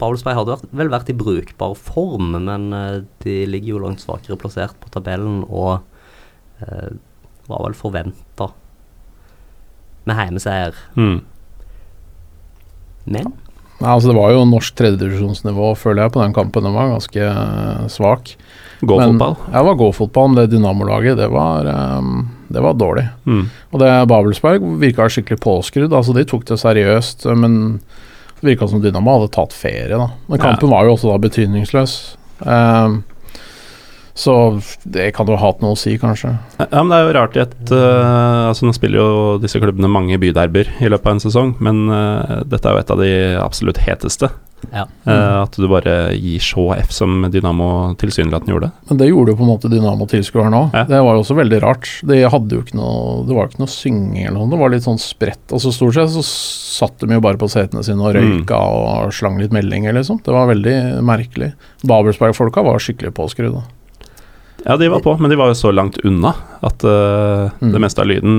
Paulsberg hadde vært, vel vært i brukbar form, men uh, de ligger jo langt svakere plassert på tabellen og uh, var vel forventa med heimeseier. Mm. Men Nei, altså Det var jo norsk tredjedivisjonsnivå, føler jeg, på den kampen. Den var ganske svak. Gå-fotball? Ja, det var gå-fotball, men det Dynamo-laget, det, um, det, var dårlig. Mm. Og det Babelsberg virka skikkelig påskrudd. Altså, de tok det seriøst, men det virka som Dynamo hadde tatt ferie, da. Men kampen ja. var jo også da betydningsløs. Um, så det kan jo ha hatt noe å si, kanskje. Ja, men Det er jo rart i et uh, Altså Nå spiller jo disse klubbene mange byderber i løpet av en sesong, men uh, dette er jo et av de absolutt heteste. Ja. Uh, at du bare gir så F som Dynamo tilsynelatende gjorde. Men det gjorde jo på en måte Dynamo-tilskueren òg. Ja. Det var jo også veldig rart. De hadde jo ikke noe Det var jo ikke noe synging eller noe, det var litt sånn spredt. Altså Stort sett så satt de jo bare på setene sine og røyka mm. og slang litt meldinger, liksom. Det var veldig merkelig. Babelsberg-folka var skikkelig påskrudde. Ja, de var på, men de var jo så langt unna at uh, mm. det meste av lyden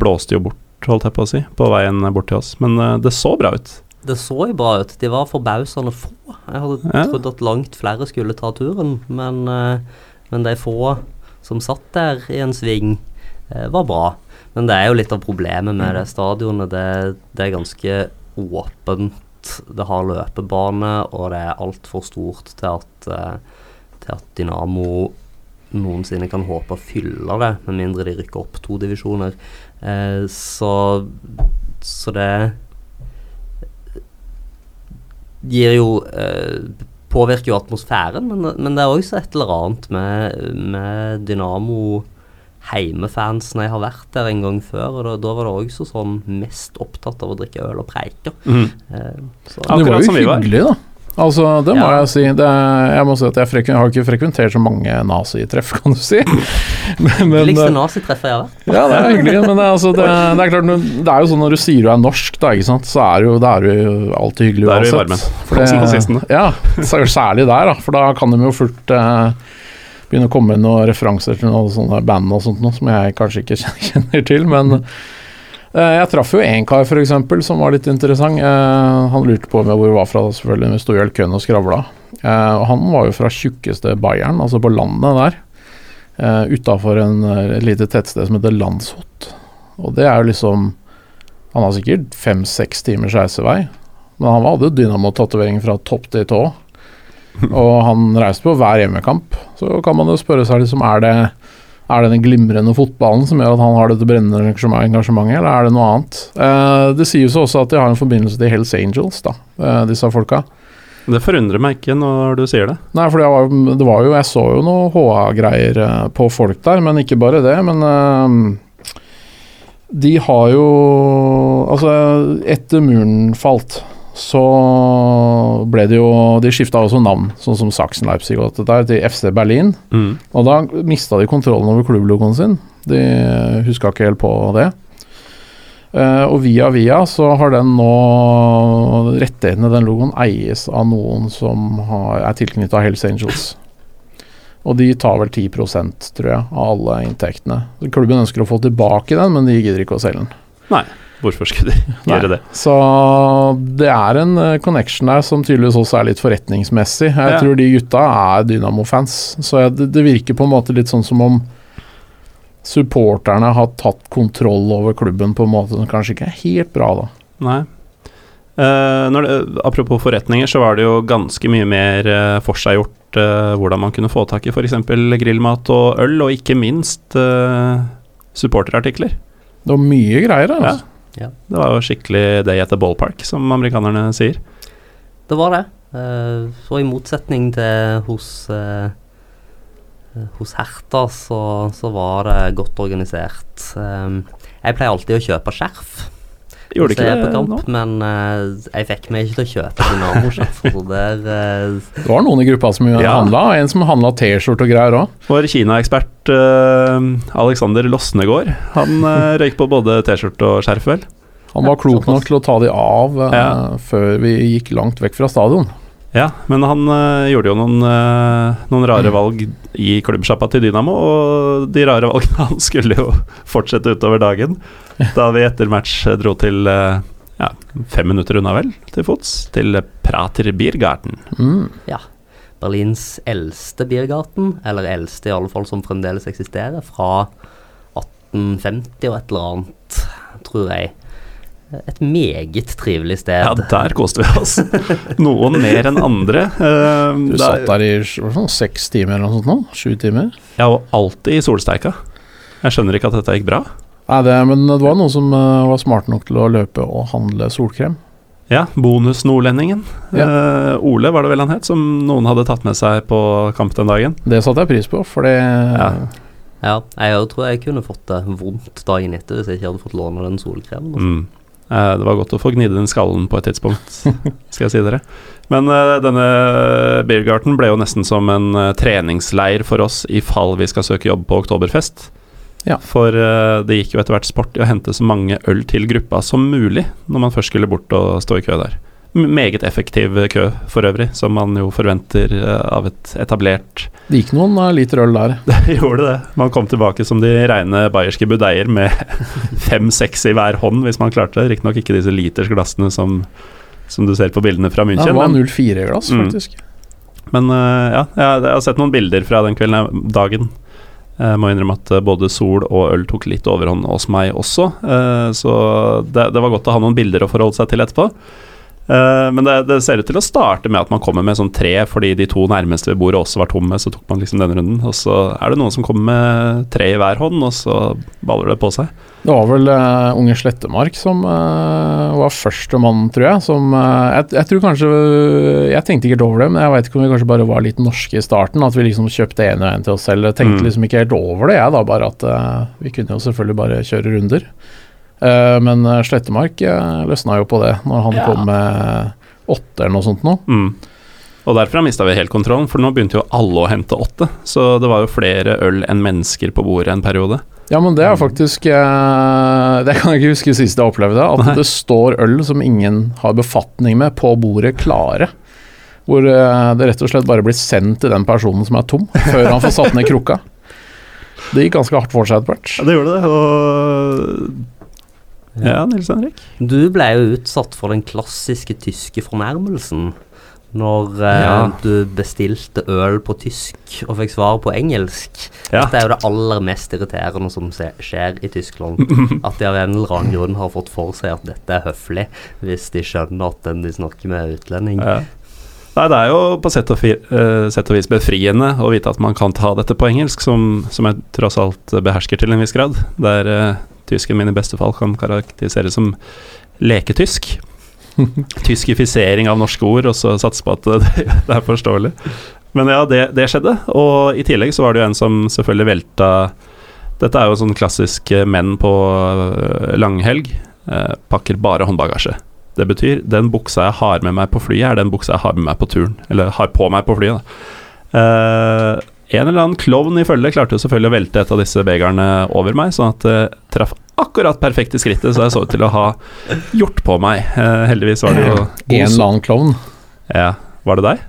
blåste jo bort, holdt jeg på å si, på veien bort til oss. Men uh, det så bra ut. Det så jo bra ut. De var forbausende få. Jeg hadde ja. trodd at langt flere skulle ta turen, men, uh, men de få som satt der i en sving, var bra. Men det er jo litt av problemet med det stadionet. Det, det er ganske åpent. Det har løpebane, og det er altfor stort til at, til at Dynamo noensinne kan håpe å fylle det, med mindre de rykker opp to divisjoner. Eh, så, så det gir jo eh, Påvirker jo atmosfæren, men, men det er også et eller annet med, med Dynamo heimefansen jeg har vært der en gang før, og da, da var det også sånn mest opptatt av å drikke øl og preike. Mm. Eh, det var jo hyggelig, da. Altså, det må ja. jeg si. Det, jeg må si at jeg, har ikke frekventert så mange nazitreff, kan du si. men, men, Likste nazitreffet jeg har vært. Ja, det er hyggelig. Men det, altså, det, det, er klart, det er jo sånn når du sier du er norsk, da, ikke sant? så er du, det er jo alltid hyggelig uansett. Da er du i varmen. Det, ja, særlig der, da. For da kan de jo fullt eh, begynne å komme med noen referanser til noen sånne band og sånt noe, som jeg kanskje ikke kjenner til. men Eh, jeg traff jo en kar f.eks. som var litt interessant. Eh, han lurte på hvor vi var fra, selvfølgelig. Vi sto i køen og skravla. Eh, han var jo fra tjukkeste Bayern, altså på landet der. Utafor et lite tettsted som heter Landshot. Og det er jo liksom Han har sikkert fem-seks timers reisevei, men han hadde jo dynamo-tatovering fra topp til tå. Og han reiste på hver hjemmekamp. Så kan man jo spørre seg liksom, er det er det den glimrende fotballen som gjør at han har dette brennende engasjementet, eller er det noe annet? Eh, det sies også at de har en forbindelse til Hells Angels, da, eh, disse folka. Det forundrer meg ikke når du sier det. Nei, for det var, det var jo Jeg så jo noe HA-greier eh, på folk der, men ikke bare det. Men eh, de har jo Altså, etter muren falt, så ble det jo De skifta også navn, sånn som Sachsen Leipzig og dette der, til FC Berlin. Mm. Og da mista de kontrollen over klubblogoen sin. De huska ikke helt på det. Uh, og via via så har den nå Rettighetene den logoen eies av noen som har, er tilknytta Hells Angels. Og de tar vel 10 tror jeg, av alle inntektene. Klubben ønsker å få tilbake den, men de gidder ikke å selge den. Nei. Hvorfor skulle de gjøre det? Så det er en eh, connection der som tydeligvis også er litt forretningsmessig. Jeg ja. tror de gutta er Dynamo-fans. Så det, det, virker på en måte litt sånn som om supporterne har tatt kontroll over klubben på en måte som kanskje ikke er helt bra, da. Nei. Uh, det, apropos forretninger, så var det jo ganske mye mer uh, forseggjort uh, hvordan man kunne få tak i f.eks. grillmat og øl, og ikke minst uh, supporterartikler. Det var mye greier her, altså. Ja. Ja. Det var jo skikkelig day at the ballpark, som amerikanerne sier. Det var det. Uh, så i motsetning til hos uh, hos Herta så, så, var det godt organisert. Um, jeg pleier alltid å kjøpe skjerf. Gjorde ikke på det kamp, nå? men uh, jeg fikk meg ikke til å kjøpe Dynamo-sjef. Der uh, Det var noen i gruppa som Ja. handla, og en som handla T-skjorte og greier òg. Vår Kina-ekspert uh, Alexander Losnegård, han uh, røyk på både T-skjorte og skjerf, vel? Han var klok nok til å ta de av uh, Ja. før vi gikk langt vekk fra stadion. Ja, men han eh, gjorde jo noen, eh, noen rare valg i klubbsjappa til Dynamo, og de rare valgene han skulle jo fortsette utover dagen. Da vi etter match dro til eh, ja, fem minutter unna, vel, til fots, til Prater Biergarten. Mm. Berlins eldste biergarten, eller eldste i alle fall som fremdeles eksisterer, fra 1850 og et eller annet, tror jeg. Et meget trivelig sted. Ja, der koste vi oss. Noen mer enn andre. Uh, Du det er- satt der i hva sånn, seks timer eller noe sånt nå? Sju timer? Ja, og alltid i solsteika. Jeg skjønner ikke at dette gikk bra. Nei, det, men det var noen som uh, var smart nok til å løpe og handle solkrem. Ja, bonus-nordlendingen. Uh, Ole var det vel han het, som noen hadde tatt med seg på kamp den dagen. Det satte jeg pris på, for det Ja. Ja, jeg tror jeg kunne fått det vondt dagen etter hvis jeg ikke hadde fått låne den solkremen. altså. Mm. Uh, det var godt å få gnidd den skallen på et tidspunkt, skal jeg si dere. Men uh, denne Beergarten ble jo nesten som en treningsleir for oss i fall vi skal søke jobb på Oktoberfest. Ja. For eh, det gikk jo etter hvert sport i å hente så mange øl til gruppa som mulig når man først skulle bort og stå i kø der. Meget effektiv kø for øvrig, som man jo forventer eh, av et etablert Det gikk noen eh, liter øl der. Det gjorde det. Man kom tilbake som de rene bayerske budeier med fem-seks i hver hånd, hvis man klarte det. Riktignok ikke disse litersglassene som, som du ser på bildene fra München. det var men, 04-glass, Mm. faktisk. men øh, ja, jeg har sett noen bilder fra den kvelden, dagen. Jeg må innrømme at øh, både sol og øl tok litt overhånd hos meg også, øh, så det, det var godt å ha noen bilder å forholde seg til etterpå. Eh, men det, det ser ut til å starte med at man kommer med sånn tre, fordi de to nærmeste ved bordet også var tomme, så tok man liksom denne runden. Og så er det noen som kommer med tre i hver hånd, og så baller det på seg. Det var vel uh, Unge Slettemark som uh, var førstemann, tror jeg. Som jeg, jeg tror kanskje Jeg tenkte ikke helt over det, men jeg veit ikke om vi kanskje bare var litt norske i starten. At vi liksom kjøpte en og en til oss selv. Jeg tenkte Mm. liksom ikke helt over det, jeg da. Bare at vi kunne jo selvfølgelig bare kjøre runder. Eh, men eh, Slettemark uh, løsna jo på det når han Ja. kom med åtte eller noe sånt nå. Mm. Og derfra mista vi helt kontrollen, for nå begynte jo alle å hente åtte. Så det var jo flere øl enn mennesker på bordet en periode. Ja, men det er faktisk eh, Det kan jeg ikke huske sist jeg opplevde. At Nei. det står øl som ingen har befatning med, på bordet klare. Hvor eh, det rett og slett bare blir sendt til den personen som er tom, før han får satt ned krukka. Det gikk ganske hardt for seg etter hvert. Ja, det gjorde det, og Ja, Nils Henrik? Du ble jo utsatt for den klassiske tyske fornærmelsen når eh, Ja. du bestilte øl på tysk og fikk svar på engelsk. Ja. Dette er jo det aller mest irriterende som skjer i Tyskland. At de av en eller annen grunn har fått for seg at dette er høflig, hvis de skjønner at den de snakker med, er utlending. Ja. Nei, det er jo på sett og, eh, sett og vis befriende å vite at man kan ta dette på engelsk, som, som jeg tross alt behersker til en viss grad. Der uh, tysken min i beste fall kan karakteriseres som leketysk. Tyskifisering av norske ord, og så satse på at det, det er forståelig. Men ja, det, det skjedde. Og i tillegg så var det jo en som selvfølgelig velta Dette er jo sånn klassisk eh, menn på eh, langhelg. eh, pakker bare håndbagasje. Det betyr den buksa jeg har med meg på flyet, er den buksa jeg har med meg på turen. Eller har på meg på flyet, da. Eh, en eller annen klovn i følge klarte jo selvfølgelig å velte et av disse begerne over meg, sånn at det traff akkurat perfekt i skrittet, så jeg så ut til å ha gjort på meg. Eh, heldigvis var det jo En eller annen klovn. Ja, var det deg?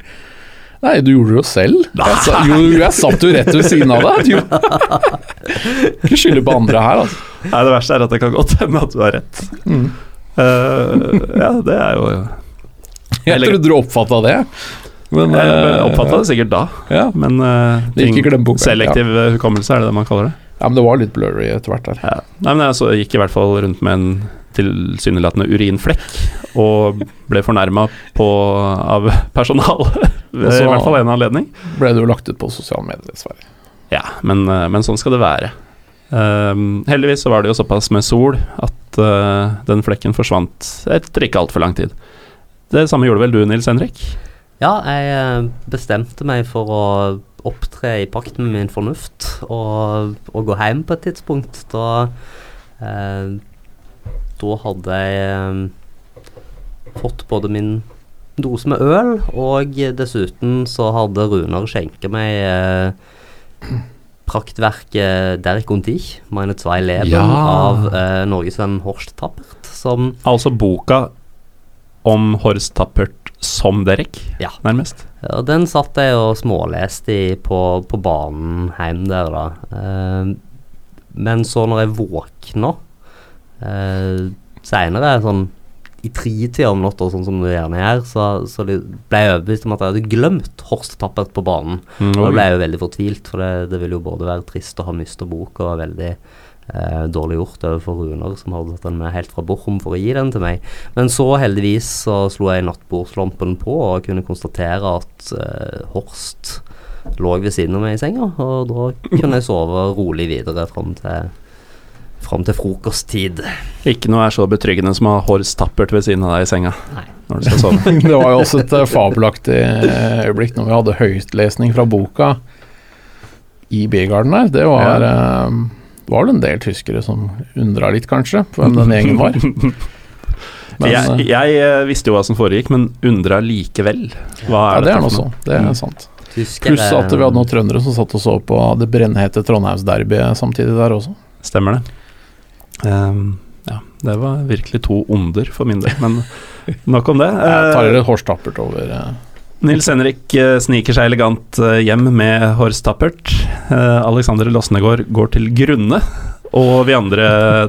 Nei, du gjorde det jo selv. Jeg jo, jeg satt jo rett ved siden av deg. Ikke skylde på andre her, altså. Nei, det verste er at det kan godt hende at du har rett. Mm. Uh, ja, det er jo Jeg trodde du oppfatta det. Men Jeg eh, oppfatta det sikkert da, Ja. men eh, ting- selektiv ja. hukommelse, er det det man kaller det? ja, men det var litt blurry etter hvert der. Ja. Nei, men jeg så gikk i hvert fall rundt med en tilsynelatende urinflekk, og ble fornærma av personal ved i hvert fall en anledning. Ble jo lagt ut på sosiale medier, dessverre. Ja, men, eh, men sånn skal det være. Um, heldigvis så var det jo såpass med sol at uh, den flekken forsvant etter ikke altfor lang tid. Det samme gjorde vel du, Nils Henrik? Ja, jeg eh, bestemte meg for å opptre i pakt med min fornuft og, og gå hjem på et tidspunkt. Da eh, da hadde jeg eh, fått både min dose med øl, og dessuten så hadde Runar skjenket meg eh, praktverket Der Conti, meine zwei Leben, Ja. av eh, norgesvenn Horst Tappert, som Altså boka om Horst Tappert som Derek, Ja. nærmest. Ja, den satt jeg og småleste i på, på banen hjem der, da. Eh, men så når jeg våkna eh, seinere, sånn i tretida om natta, sånn som du gjerne gjør, så, så ble jeg overbevist om at jeg hadde glemt Horst Tappert på banen. Mm, Og da ble jeg jo veldig fortvilt, for det, det ville jo både være trist å ha mista boka og veldig eh, dårlig gjort overfor Runar, som hadde tatt den med helt fra Bochum for å gi den til meg. Men så heldigvis så slo jeg nattbordslampen på og kunne konstatere at eh, Horst lå ved siden av meg i senga, og da kunne jeg sove rolig videre fram til, fram til frokosttid. Ikke noe er så betryggende som å ha Horst Tappert ved siden av deg i senga Nei. når du skal sove. Det var jo også et eh, fabelaktig eh, øyeblikk når vi hadde høytlesning fra boka i Biergarden der. Det var, eh, det var vel en del tyskere som undra litt, kanskje, på hvem den gjengen var. Men, jeg, eh, jeg eh, visste jo hva som foregikk, men undra likevel. Hva ja, er det er noe for Det er Mm. sant. Tyskere- Pluss at vi hadde noen trøndere som satt og så på det brennhete Trondheimsderbyet samtidig der også. Stemmer det. Um, ja, det var virkelig to onder for min del, men nok om det. Jeg tar Eh, litt hårstappert over Nils Henrik eh, sniker seg elegant eh, hjem med Horst Tappert. Eh, Alexander Losnegård går til grunne. Og vi andre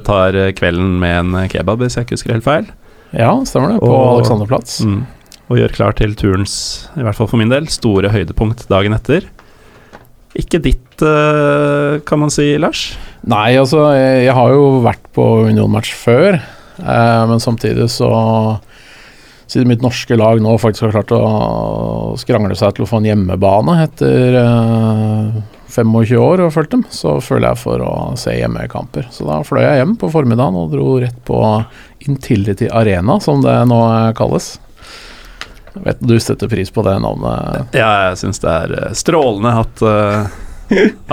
tar kvelden med en kebab, hvis jeg ikke husker helt feil. Ja, stemmer det. På Og- Alexanderplatz. Mm. Og gjør klar til turens, i hvert fall for min del, store høydepunkt dagen etter. Ikke ditt, kan man si, Lars? Nei, altså, jeg, har jo vært på Union-match før, eh, men samtidig så Siden mitt norske lag nå faktisk har klart å skrangle seg til å få en hjemmebane etter eh, 25 år og fulgt dem, så føler jeg for å se hjemmekamper. Så da fløy jeg hjem på formiddagen og dro rett på Intility Arena, som det nå kalles. Jeg vet du setter pris på det navnet. Ja, jeg syns det er eh, strålende at, eh,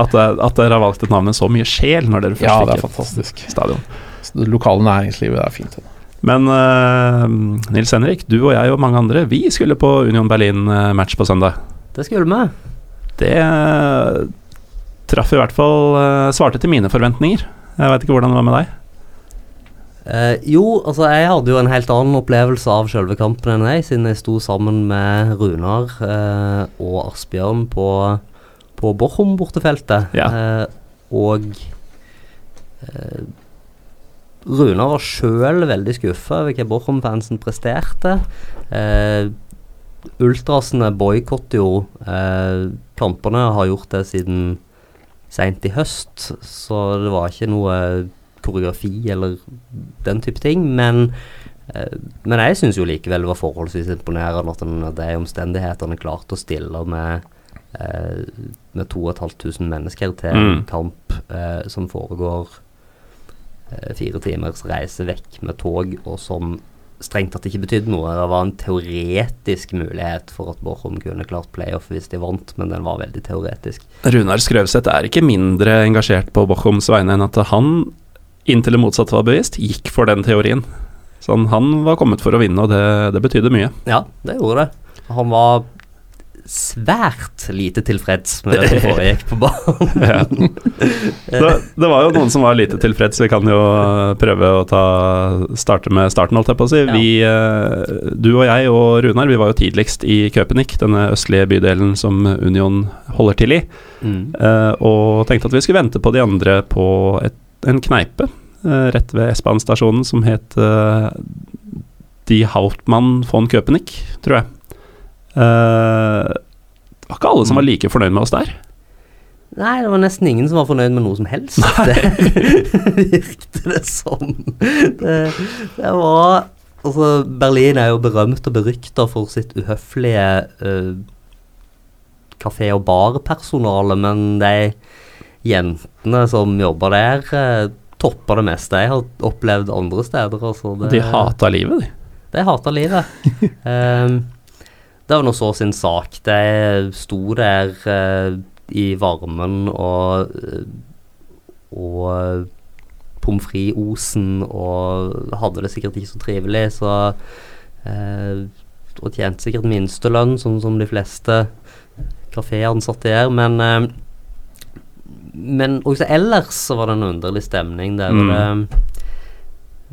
at, at dere har valgt et navn med så mye sjel når dere først Ja, fikk et stadion. Så Det lokale næringslivet er fint. det. Men uh, Nils Henrik, du og jeg og mange andre, vi skulle på Union Berlin-match på søndag. Det skulle vi. Det eh, traff i hvert fall uh, Svarte til mine forventninger. Jeg veit ikke hvordan det var med deg. Uh, jo, altså jeg hadde jo en helt annen opplevelse av selve kampen enn deg, siden jeg sto sammen med Runar eh, og Asbjørn på, på Bochum bortefeltet. Ja. Eh, og eh, Runar var sjøl veldig skuffa over hva Bochum-fansen presterte. Eh, ultrasene boikotter jo eh, kampene, har gjort det siden seint i høst, så det var ikke noe koreografi eller den type ting. Men, eh, men jeg syns jo likevel det var forholdsvis imponerende at en av de omstendighetene klarte å stille med eh, med 2500 mennesker til en Mm. kamp eh, som foregår fire timers reise vekk med tog, og som strengt tatt ikke betydde noe. Det var en teoretisk mulighet for at Bochum kunne klart playoff hvis de vant, men den var veldig teoretisk. Runar Skrøvseth er ikke mindre engasjert på Bochums vegne enn at han, inntil det motsatte var bevisst, gikk for den teorien. Sånn, han var kommet for å vinne, og det, det betydde mye. Ja, det gjorde det. Han var svært lite tilfreds med det som foregikk på banen. Ja. Det, det var jo noen som var lite tilfreds. Vi kan jo prøve å ta, starte med starten, holdt jeg på å si. Ja. Vi, eh, du og jeg og Runar vi var jo tidligst i Köpenick, denne østlige bydelen som Union holder til i, Mm. eh, og tenkte at vi skulle vente på de andre på et, en kneipe eh, rett ved S-banestasjonen som het Die Hauptmann von Köpenick, tror jeg. Eh, det var ikke alle som var like fornøyd med oss der. Nei, det var nesten ingen som var fornøyd med noe som helst. Det virket det som. Det, det var Altså, Berlin er jo berømt og berykta for sitt uhøflige uh, kafé- og barpersonale, men de jentene som jobber der, uh, topper det meste jeg har opplevd andre steder. Altså, det, De hata livet, de. De hata livet. Ehm, det var nå så sin sak. De sto der eh, i varmen og, eh, og pommes frites-osen og hadde det sikkert ikke så trivelig, så eh, Og tjente sikkert minstelønn, sånn som de fleste kaféansatte gjør, men eh, Men også ellers så var det en underlig stemning der. Mm. Det,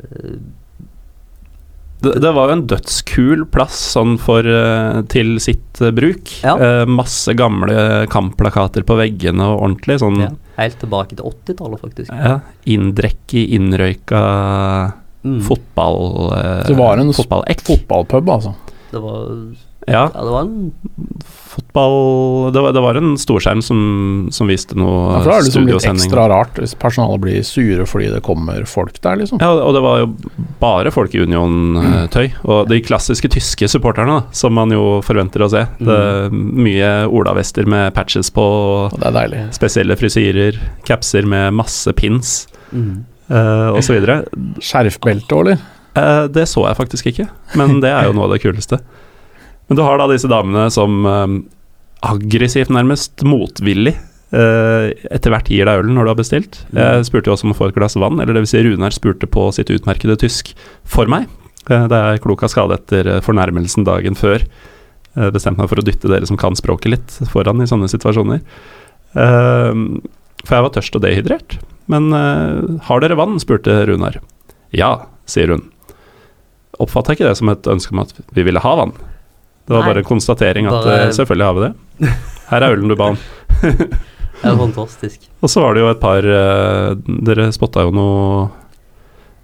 eh, Det, det var jo en dødskul plass sånn for eh, til sitt eh, bruk. Ja. Eh, masse gamle kampplakater på veggene og ordentlig sånn ja, helt tilbake til 80-tallet, faktisk. ja, inndrekk i innrøyka Mm. fotball... eh, Det var en fotballekk. Fotballpub, altså. Det var Ja, Ja, det var en fotball det var, det var en storskjerm som, som viste Ja, noe for da er det liksom litt ekstra rart hvis personalet blir sure fordi det kommer folk der, liksom. Ja, og det var jo bare folk i Union-tøy. Og de klassiske tyske supporterne, da, som man jo forventer å se. Det er mye olavester med patches på, Og det er deilig. spesielle frisyrer, capser med masse pins, mm. uh, osv. Skjerfbelte òg, eller? Uh, det så jeg faktisk ikke, men det er jo noe av det kuleste. Men du har da disse damene som eh, aggressivt, nærmest motvillig, eh, etter hvert gir deg ølen når du har bestilt. Jeg spurte jo også om å få et glass vann, eller dvs. Si Runar spurte på sitt utmerkede tysk for meg. Uh, da jeg klok av skade etter eh, fornærmelsen dagen før uh, bestemte meg for å dytte dere som kan språket litt, foran i sånne situasjoner. Eh, for jeg var tørst og dehydrert. Men eh, har dere vann? spurte Runar. Ja, sier hun. Oppfatta ikke det som et ønske om at vi ville ha vann. Det var Nei. bare en konstatering at Bare- eh, selvfølgelig har vi det. Her er ølen du ba om. Det er fantastisk. Og så var det jo et par eh, Dere spotta jo noe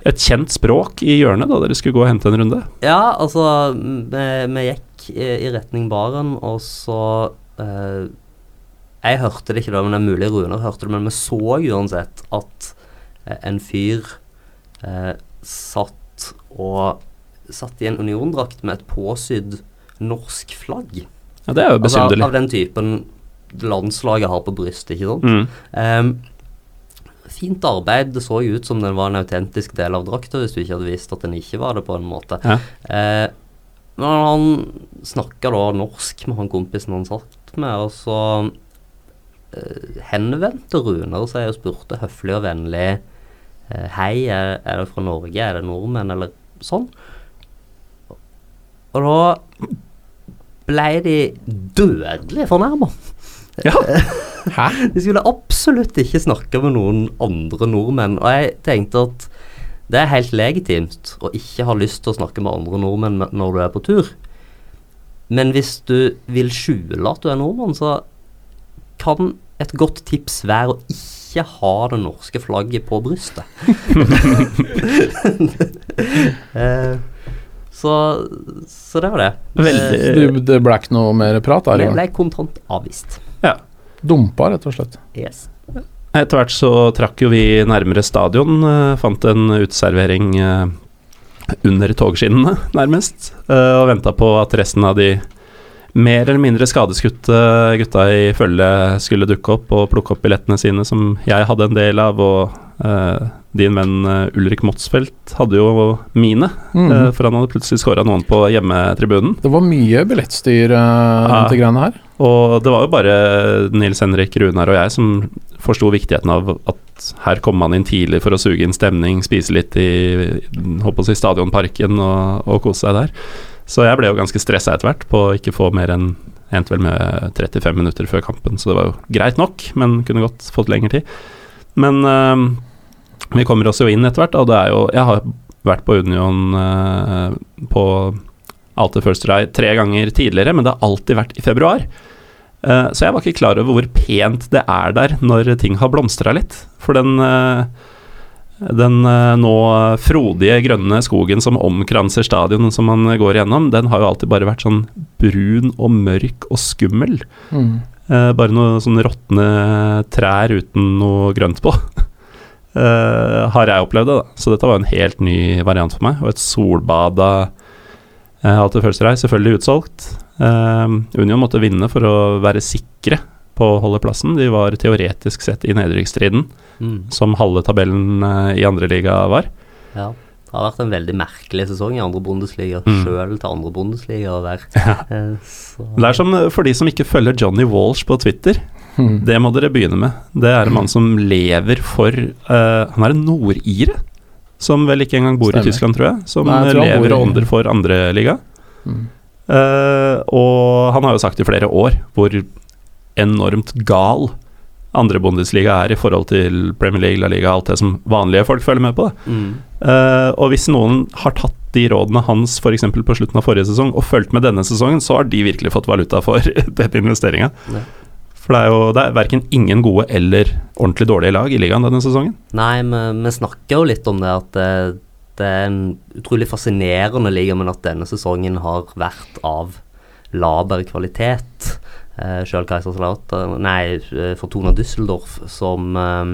Et kjent språk i hjørnet da dere skulle gå og hente en runde. Ja, altså Vi, gikk i, i retning baren, og så eh, Jeg hørte det ikke da, men det er mulig Runar hørte det, men vi så uansett at eh, en fyr eh, satt og Satt i en uniondrakt med et påsydd norsk flagg. Ja, Det er jo Altså, av, av den typen landslaget har på brystet, ikke sant? Mm. Um, fint arbeid. Det så jo ut som den var en autentisk del av drakta, hvis du ikke hadde visst at den ikke var det, på en måte. Ja. Uh, men han snakka da norsk med han kompisen han satt med, og så uh, henvendte Runar seg og spurte høflig og vennlig uh, Hei, er, er det fra Norge? Er det nordmenn? Eller sånn. Og da ble de dødelig fornærma. Ja. Hæ? De skulle absolutt ikke snakke med noen andre nordmenn. Og jeg tenkte at det er helt legitimt å ikke ha lyst til å snakke med andre nordmenn når du er på tur. Men hvis du vil skjule at du er nordmann, så kan et godt tips være å ikke ha det norske flagget på brystet. Eh, så, så det var det. Veldig- Du, Det, ble ikke noe mer prat der? det ble kontant avvist. Dumpa, rett og slett. Yes. Etter hvert så trakk jo vi nærmere stadion. eh, fant en uteservering eh, under togskinnene, nærmest. eh, og venta på at resten av de mer eller mindre skadeskutte gutta i følge skulle dukke opp og plukke opp billettene sine, som jeg hadde en del av. Og eh, din venn eh, Ulrik Motsfeldt hadde jo mine, mm for han hadde plutselig skåra noen på hjemmetribunen. Det var mye billettstyr uh, de greiene her. Og det var jo bare Nils Henrik Runar og jeg som forsto viktigheten av at her kommer man inn tidlig for å suge inn stemning, spise litt i håper si stadionparken og, og kose seg der. Så jeg ble jo ganske stressa etter hvert på å ikke få mer enn endte vel med 35 minutter før kampen, så det var jo greit nok, men kunne godt fått lengre tid. Men eh, vi kommer oss jo inn etter hvert, og det er jo Jeg har vært på Union eh, på Alter First Ride tre ganger tidligere, men det har alltid vært i februar. Eh, så jeg var ikke klar over hvor pent det er der når ting har blomstra litt. For den, eh, den eh, nå frodige grønne skogen som omkranser stadion som man går gjennom, den har jo alltid bare vært sånn brun og mørk og skummel. Mm. Eh, bare noen sånne råtne trær uten noe grønt på. Eh, har jeg opplevd det, da. Så dette var en helt ny variant for meg. Og et solbada uh, Alter First selvfølgelig utsolgt. Uh, Union måtte vinne for å være sikre på å holde plassen. De var teoretisk sett i nedrykksstriden, Mm. som halve tabellen uh, i andre liga var. Ja. Det har vært en veldig merkelig sesong i andre Bundesliga, Mm. sjøl til andre Bundesliga å være. Eh, Det er som eh, for de som ikke følger Johnny Walsh på Twitter. Hmm. Det må dere begynne med. Det er en mann som lever for uh, Han er en nordire, som vel ikke engang bor Stemmer. i Tyskland, tror jeg. Som Nei, jeg tror lever og ånder for andreliga. Mm. Uh, og han har jo sagt i flere år hvor enormt gal andre Bundesliga er i forhold til Premier League, La Liga, alt det som vanlige folk følger med på. Mm. Uh, og hvis noen har tatt de rådene hans f.eks. på slutten av forrige sesong og fulgt med denne sesongen, så har de virkelig fått valuta for den investeringa. Ja. For det er jo det er verken ingen gode eller ordentlig dårlige lag i ligaen denne sesongen. Nei, vi, vi snakker jo litt om det at det, det er en utrolig fascinerende liga, men at denne sesongen har vært av laber kvalitet. Eh, Sjøl Kaiserslautern Nei, eh, Fortuna Düsseldorf, som eh,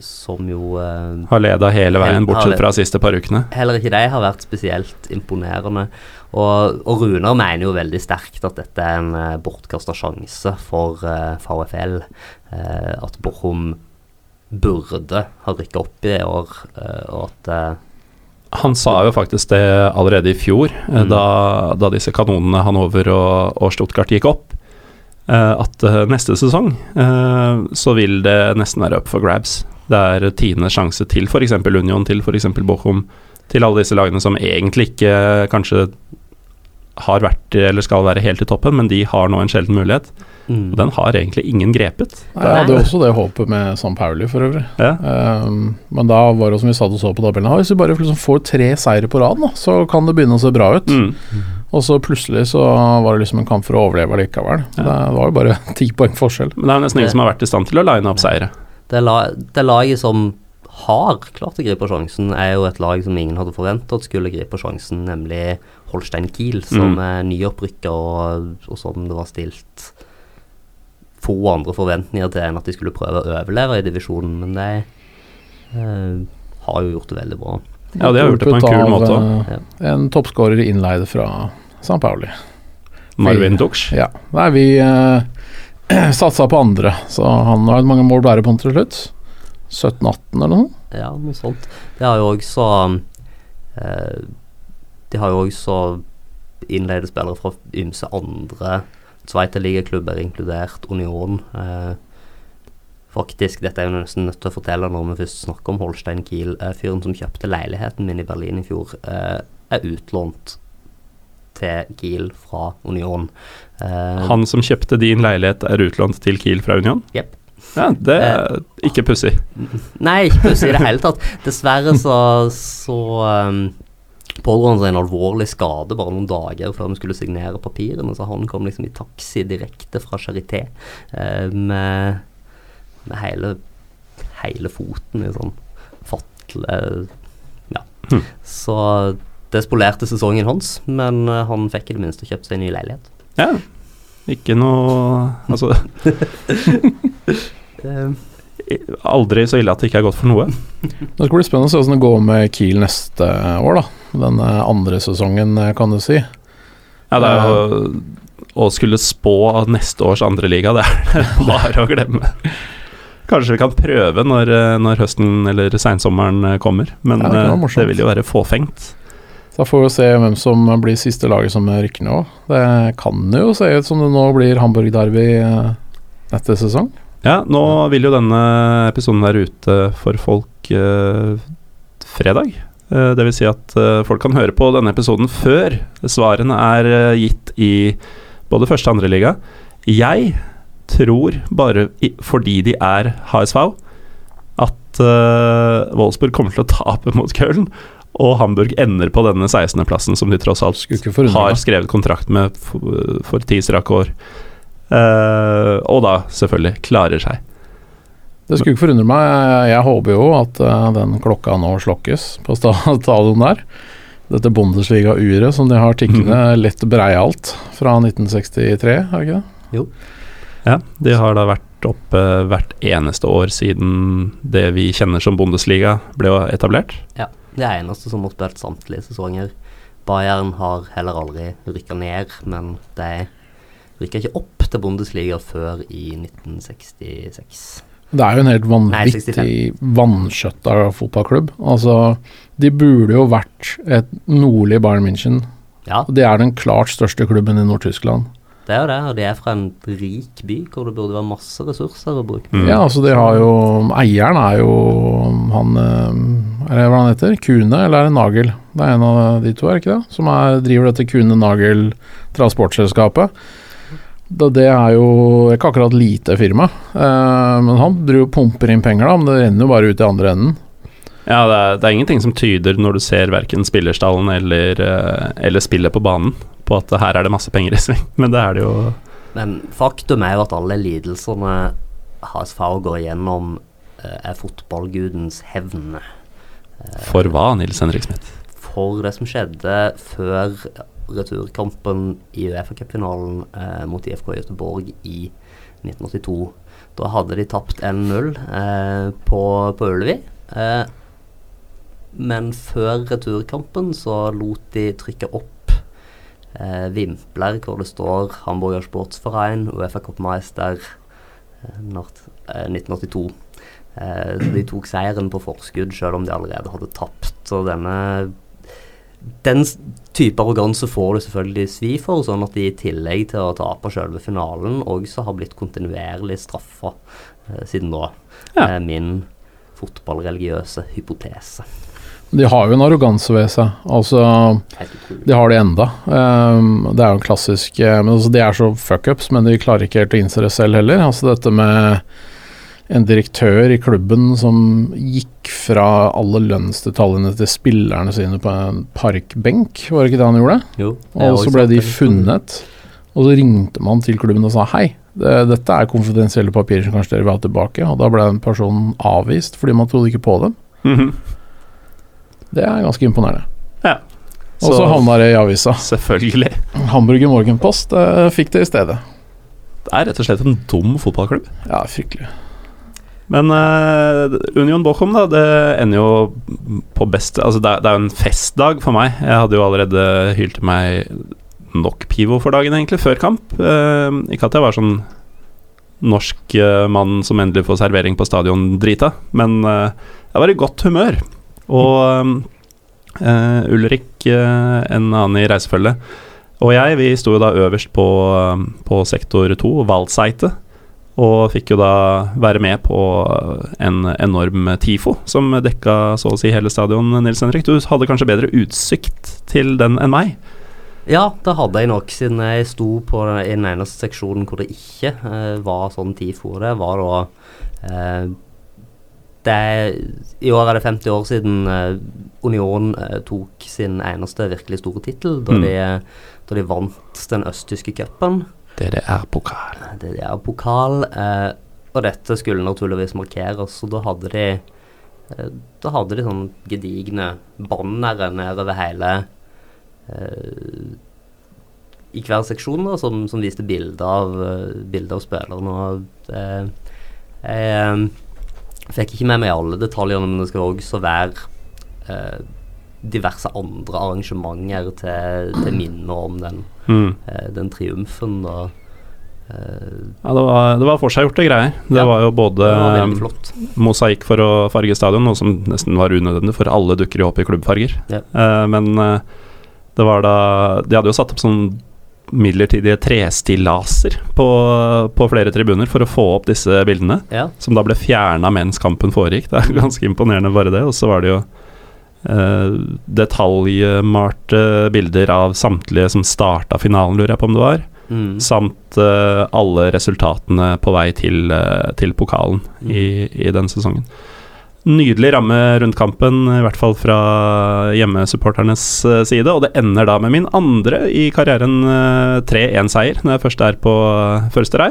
Som jo eh, Har leda hele veien, bortsett fra de siste par ukene. Heller ikke de har vært spesielt imponerende. Og, og Runar mener jo veldig sterkt at dette er en uh, bortkasta sjanse for uh, VFL. Uh, at Bochum burde ha rykka opp i år, uh, og at eh, Han sa jo faktisk det allerede i fjor, eh, Mm. da, da disse kanonene Hanover og, og Stuttgart gikk opp, eh, at eh, neste sesong eh, så vil det nesten være up for grabs. Det er tiendes sjanse til f.eks. Union, til f.eks. Bochum, til alle disse lagene som egentlig ikke eh, kanskje har vært eller skal være helt i toppen, men de har nå en sjelden mulighet. mm. Og den har egentlig ingen grepet. Nei, Jeg hadde jo også det håpet med San Pauli, for øvrig. Ja. Um, men da var det som vi satt og så på tabellen Hvis vi bare liksom får tre seire på rad, så kan det begynne å se bra ut. Mm. Og så plutselig så var det liksom en kamp for å overleve likevel. Ja. Det var jo bare ti poeng forskjell. Men det er nesten ingen som har vært i stand til å line opp seire. det, la, det laget som har klart å gripe sjansen, er jo et lag som ingen hadde forventet skulle gripe sjansen, nemlig Holstein Kiel, som Mm. er nyopprykka, og, og som det var stilt få andre forventninger til enn at de skulle prøve å overleve i divisjonen, men de eh, har jo gjort det veldig bra. Ja, de har gjort det på en kul måte eh, En toppskårer innleid fra San Pauli. Marvin Dux. Ja. Nei, vi eh, satsa på andre, så han har mange mål bære på til slutt. 17-18 eller noe. Ja, noe sånt. Det har jo også eh, De har jo også innleide spillere fra ymse andre Sveiterligaklubber, inkludert Union. Eh, faktisk, dette er jeg jo nesten nødt til å fortelle når vi først snakker om Holstein Kiel. Eh, fyren som kjøpte leiligheten min i Berlin i fjor, eh, er utlånt til Kiel fra Union. Eh, Han som kjøpte din leilighet, er utlånt til Kiel fra Union? Jepp. Ja, det er ikke pussig. Nei, ikke pussig i det hele tatt. Dessverre så, så um, pådro han seg en alvorlig skade bare noen dager før vi skulle signere papirene, så han kom liksom i taxi direkte fra Charité uh, med, med hele, hele foten i sånn fatle Ja. Hmm. Så det spolerte sesongen hans, men eh, han fikk i det minste kjøpt seg en ny leilighet. Ja. Ikke noe Altså, aldri så ille at det ikke er godt for noe. Det skal bli spennende å se hvordan det går med Kiel neste år, da. Den eh, andre sesongen, eh, kan du si. Ja, det er jo Å skulle spå neste års andreliga, det er bare å glemme. Kanskje vi kan prøve når, eh, når høsten eller seinsommeren eh, kommer, men Ja, det eh, det vil jo være fåfengt. Så får vi se hvem som blir siste laget som rykker ned òg. Det kan jo se ut som det nå blir Hamburg Derby eh, neste sesong. Ja, nå vil jo denne episoden være ute for folk eh, fredag. Eh, det vil si at eh, folk kan høre på denne episoden før svarene er eh, gitt i både første og andre liga. Jeg tror bare i, fordi de er HSV, at eh, Wolfsburg kommer til å tape mot Köln. Og Hamburg ender på denne 16.-plassen som de tross alt har skrevet kontrakt med for, for ti strake år. Uh, og da selvfølgelig klarer seg. Det skulle ikke forundre meg. Jeg håper jo at eh, den klokka nå slokkes på stadion der. Dette Bundesliga-uret som de har tikkende lett breialt fra 1963, er det ikke det? Ja, de har da vært oppe hvert eneste år siden det vi kjenner som Bundesliga ble etablert. Ja, det eneste som har spilt samtlige sesonger. Bayern har heller aldri rykka ned, men de rykka ikke opp til Bundesliga før i 1966. Det er jo en helt vanvittig vanskjøtta fotballklubb. Altså, de burde jo vært et nordlig Bayern München. Ja, Det er den klart største klubben i Nord-Tyskland. Det er jo det, og de er fra en rik by hvor det burde være masse ressurser å bruke. Mm. Ja, altså de har jo Eieren er jo han eh, Er det hva han heter? Kune, eller er det Nagel? Det er en av de to, er det ikke det? Som er, driver dette Kune Nagel transportselskapet. Det, det er jo ikke akkurat lite firma, eh, men han driver pumper inn penger, da, men det renner jo bare ut i andre enden. Ja, det er, det er ingenting som tyder, når du ser verken spillerstallen eller, eh, eller spillet på banen, på at her er det masse penger i sving. Men det er det jo Men faktum er jo at alle lidelsene HSV går gjennom, eh, er fotballgudens hevn. For hva, Nils Henrik Smith? For det som skjedde før returkampen i Uefa-cupfinalen eh, mot IFK Göteborg i 1982. Da hadde de tapt 1-0 eh, på, på Ullevi. Eh, men før returkampen så lot de trykke opp eh, vimpler hvor det står 'Hamburger Sportsverein Uefa Cupmeister eh, eh, 1982'. Eh, så de tok seieren på forskudd selv om de allerede hadde tapt. Så denne den type arroganse får du selvfølgelig svi for, sånn at de i tillegg til å tape selve finalen også har blitt kontinuerlig straffa eh, siden da. Ja. Eh, min fotballreligiøse hypotese. De har jo en arroganse ved seg. Altså De har det enda. Um, det er jo en klassisk eh, Men altså, De er så fuckups, men de klarer ikke helt å innse det selv heller. Altså Dette med en direktør i klubben som gikk fra alle lønnsdetaljene til spillerne sine på en parkbenk, var det ikke det han gjorde? Jo, Og så ble de funnet, og så ringte man til klubben og sa hei, det, dette er konfidensielle papirer som kanskje dere vil ha tilbake. Og da ble den personen avvist fordi man trodde ikke på dem. Mhm. Det er ganske imponerende. Ja. Og så havna det i avisa. Selvfølgelig. Hamburger Morgenpost eh, fikk det i stedet. Det er rett og slett en dum fotballklubb. Ja, fryktelig. Men eh, Union Bochum, da, det ender jo på beste Altså, det er, det er jo en festdag for meg. Jeg hadde jo allerede hylt meg nok pivo for dagen, egentlig, før kamp. Eh, ikke at jeg var sånn norsk eh, mann som endelig får servering på stadion-drita, men eh, jeg var i godt humør. Og Uh, Ulrik, uh, en annen i reisefølget, og jeg, vi sto jo da øverst på, eh, på sektor 2, valgseite, Og fikk jo da være med på en enorm TIFO som dekka så å si hele stadion, Nils Henrik. Du hadde kanskje bedre utsikt til den enn meg? Ja, det hadde jeg nok, siden jeg sto på den, eneste seksjonen hvor det ikke eh, var sånn TIFO. Det var da er, I år er det 50 år siden uh, Union uh, tok sin eneste virkelig store tittel, da, Mm. de, da de vant den østtyske cupen. Dere er pokal. Det er pokal, Uh, og dette skulle naturligvis markeres, og da hadde de eh, Da hadde de sånn gedigne bannere nedover hele eh, I hver seksjon da, som, som viste bilder av, eh, bilder av spillerne. Og eh, jeg eh, fikk ikke med meg alle detaljene, men det skal også være eh, diverse andre arrangementer til, til minne om den, Mm. eh, den triumfen. Og, eh, Ja, det var, det var forseggjorte greier. Det Ja, var jo både var flott. mosaikk for å farge stadion, noe som nesten var unødvendig, for alle dukker jo opp i klubbfarger. Ja. Eh, men eh, det var da De hadde jo satt opp sånn midlertidige trestillaser på, på flere tribuner for å få opp disse bildene, Ja. som da ble fjerna mens kampen foregikk. Det er ganske imponerende, bare det. Og så var det jo eh, detaljmarte bilder av samtlige som starta finalen, lurer jeg på om det var. Mm. Samt eh, alle resultatene på vei til, eh, til pokalen Mm. i, i den sesongen. Nydelig ramme rundt kampen, i hvert fall fra hjemmesupporternes eh, side. Og det ender da med min andre i karrieren eh, 3-1-seier, når jeg først er på uh, første rei.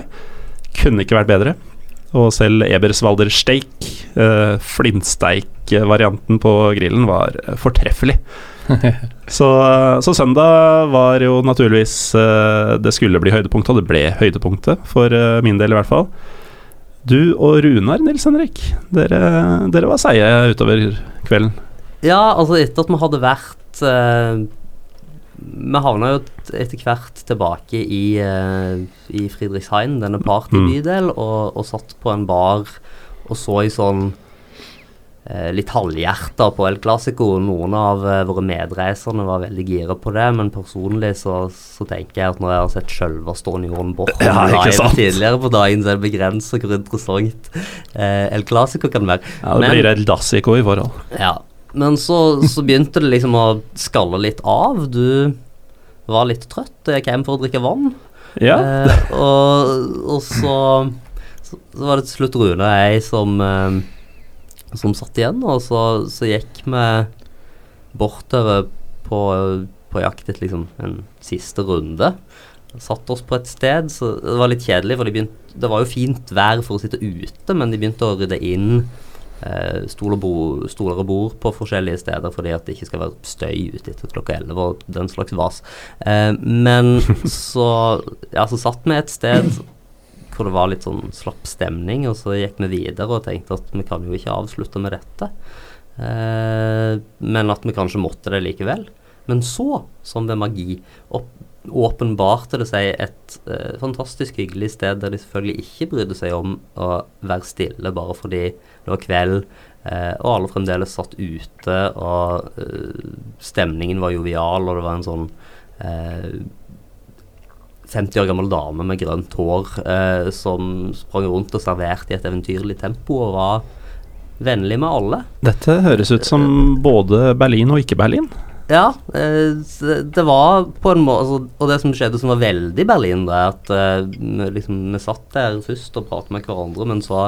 Kunne ikke vært bedre. Og selv Eberswalder steak, flintsteik-varianten på grillen, var eh, fortreffelig. Så, så søndag var jo naturligvis eh, Det skulle bli høydepunktet, og det ble høydepunktet, for eh, min del i hvert fall. Du og Runar, Nils Henrik, dere, dere var seige utover kvelden. Ja, altså etter at vi hadde vært eh, Vi havna jo etter hvert tilbake i, eh, i Friedrichshain, denne partybydel, og, og satt på en bar og så i sånn litt halvhjerta på El Clásico. Noen av eh, våre medreisende var veldig gira på det, men personlig så, så tenker jeg at når jeg har sett selveste jorden Borch Ja, tidligere på dagen, så er det begrensa hvor interessant eh, El Clásico kan være. Ja, det Men- blir El Dassico i forhold. ja, men så, så begynte det liksom å skalle litt av. Du var litt trøtt, jeg gikk hjem for å drikke vann. Ja. Eh, og, og så, så, så var det til slutt Rune og jeg som, eh, som satt igjen, og så, så gikk vi bortover på, på jakt etter liksom en siste runde. Satt oss på et sted, så det var litt kjedelig, for de begynte, det var jo fint vær for å sitte ute, men de begynte å rydde inn eh, stol bo- stoler og bord på forskjellige steder fordi at det ikke skal være støy ute etter klokka 11 og den slags vas. Eh, men så, ja, så satt vi et sted hvor det var litt sånn slapp stemning, og så gikk vi videre og tenkte at vi kan jo ikke avslutte med dette. Eh, men at vi kanskje måtte det likevel. Men så, som ved magi, opp, åpenbarte det seg et eh, fantastisk hyggelig sted der de selvfølgelig ikke brydde seg om å være stille bare fordi det var kveld, eh, og alle fremdeles satt ute, og stemningen var jovial, og det var en sånn 50 år gammel dame med grønt hår eh, som sprang rundt og serverte i et eventyrlig tempo og var vennlig med alle. Dette høres ut som både Berlin og ikke Berlin. Ja, eh, det var på en måte altså, Og det som skjedde som var veldig Berlin, det er at eh, vi liksom, vi satt der først og pratet med hverandre, men så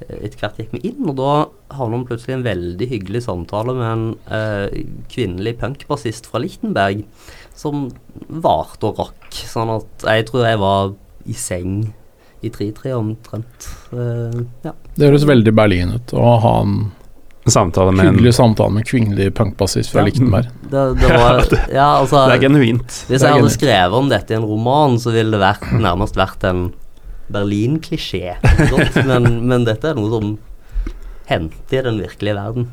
eh, etter hvert gikk vi inn, og da havna vi plutselig en veldig hyggelig samtale med en eh, kvinnelig punkbassist fra Lichtenberg som varte og rakk. Sånn at jeg tror jeg var i seng i 3-3 omtrent. Uh, ja. Det høres veldig Berlin ut å ha en Samtale med en hyggelig samtale med kvinnelig punkbassist fra Ja. Lichtenberg. Det, det var Ja, altså Det er genuint. Hvis er jeg hadde genuint. skrevet om dette i en roman, så ville det vært, nærmest vært en Berlin-klisjé. Men, men dette er noe som hendte i den virkelige verden.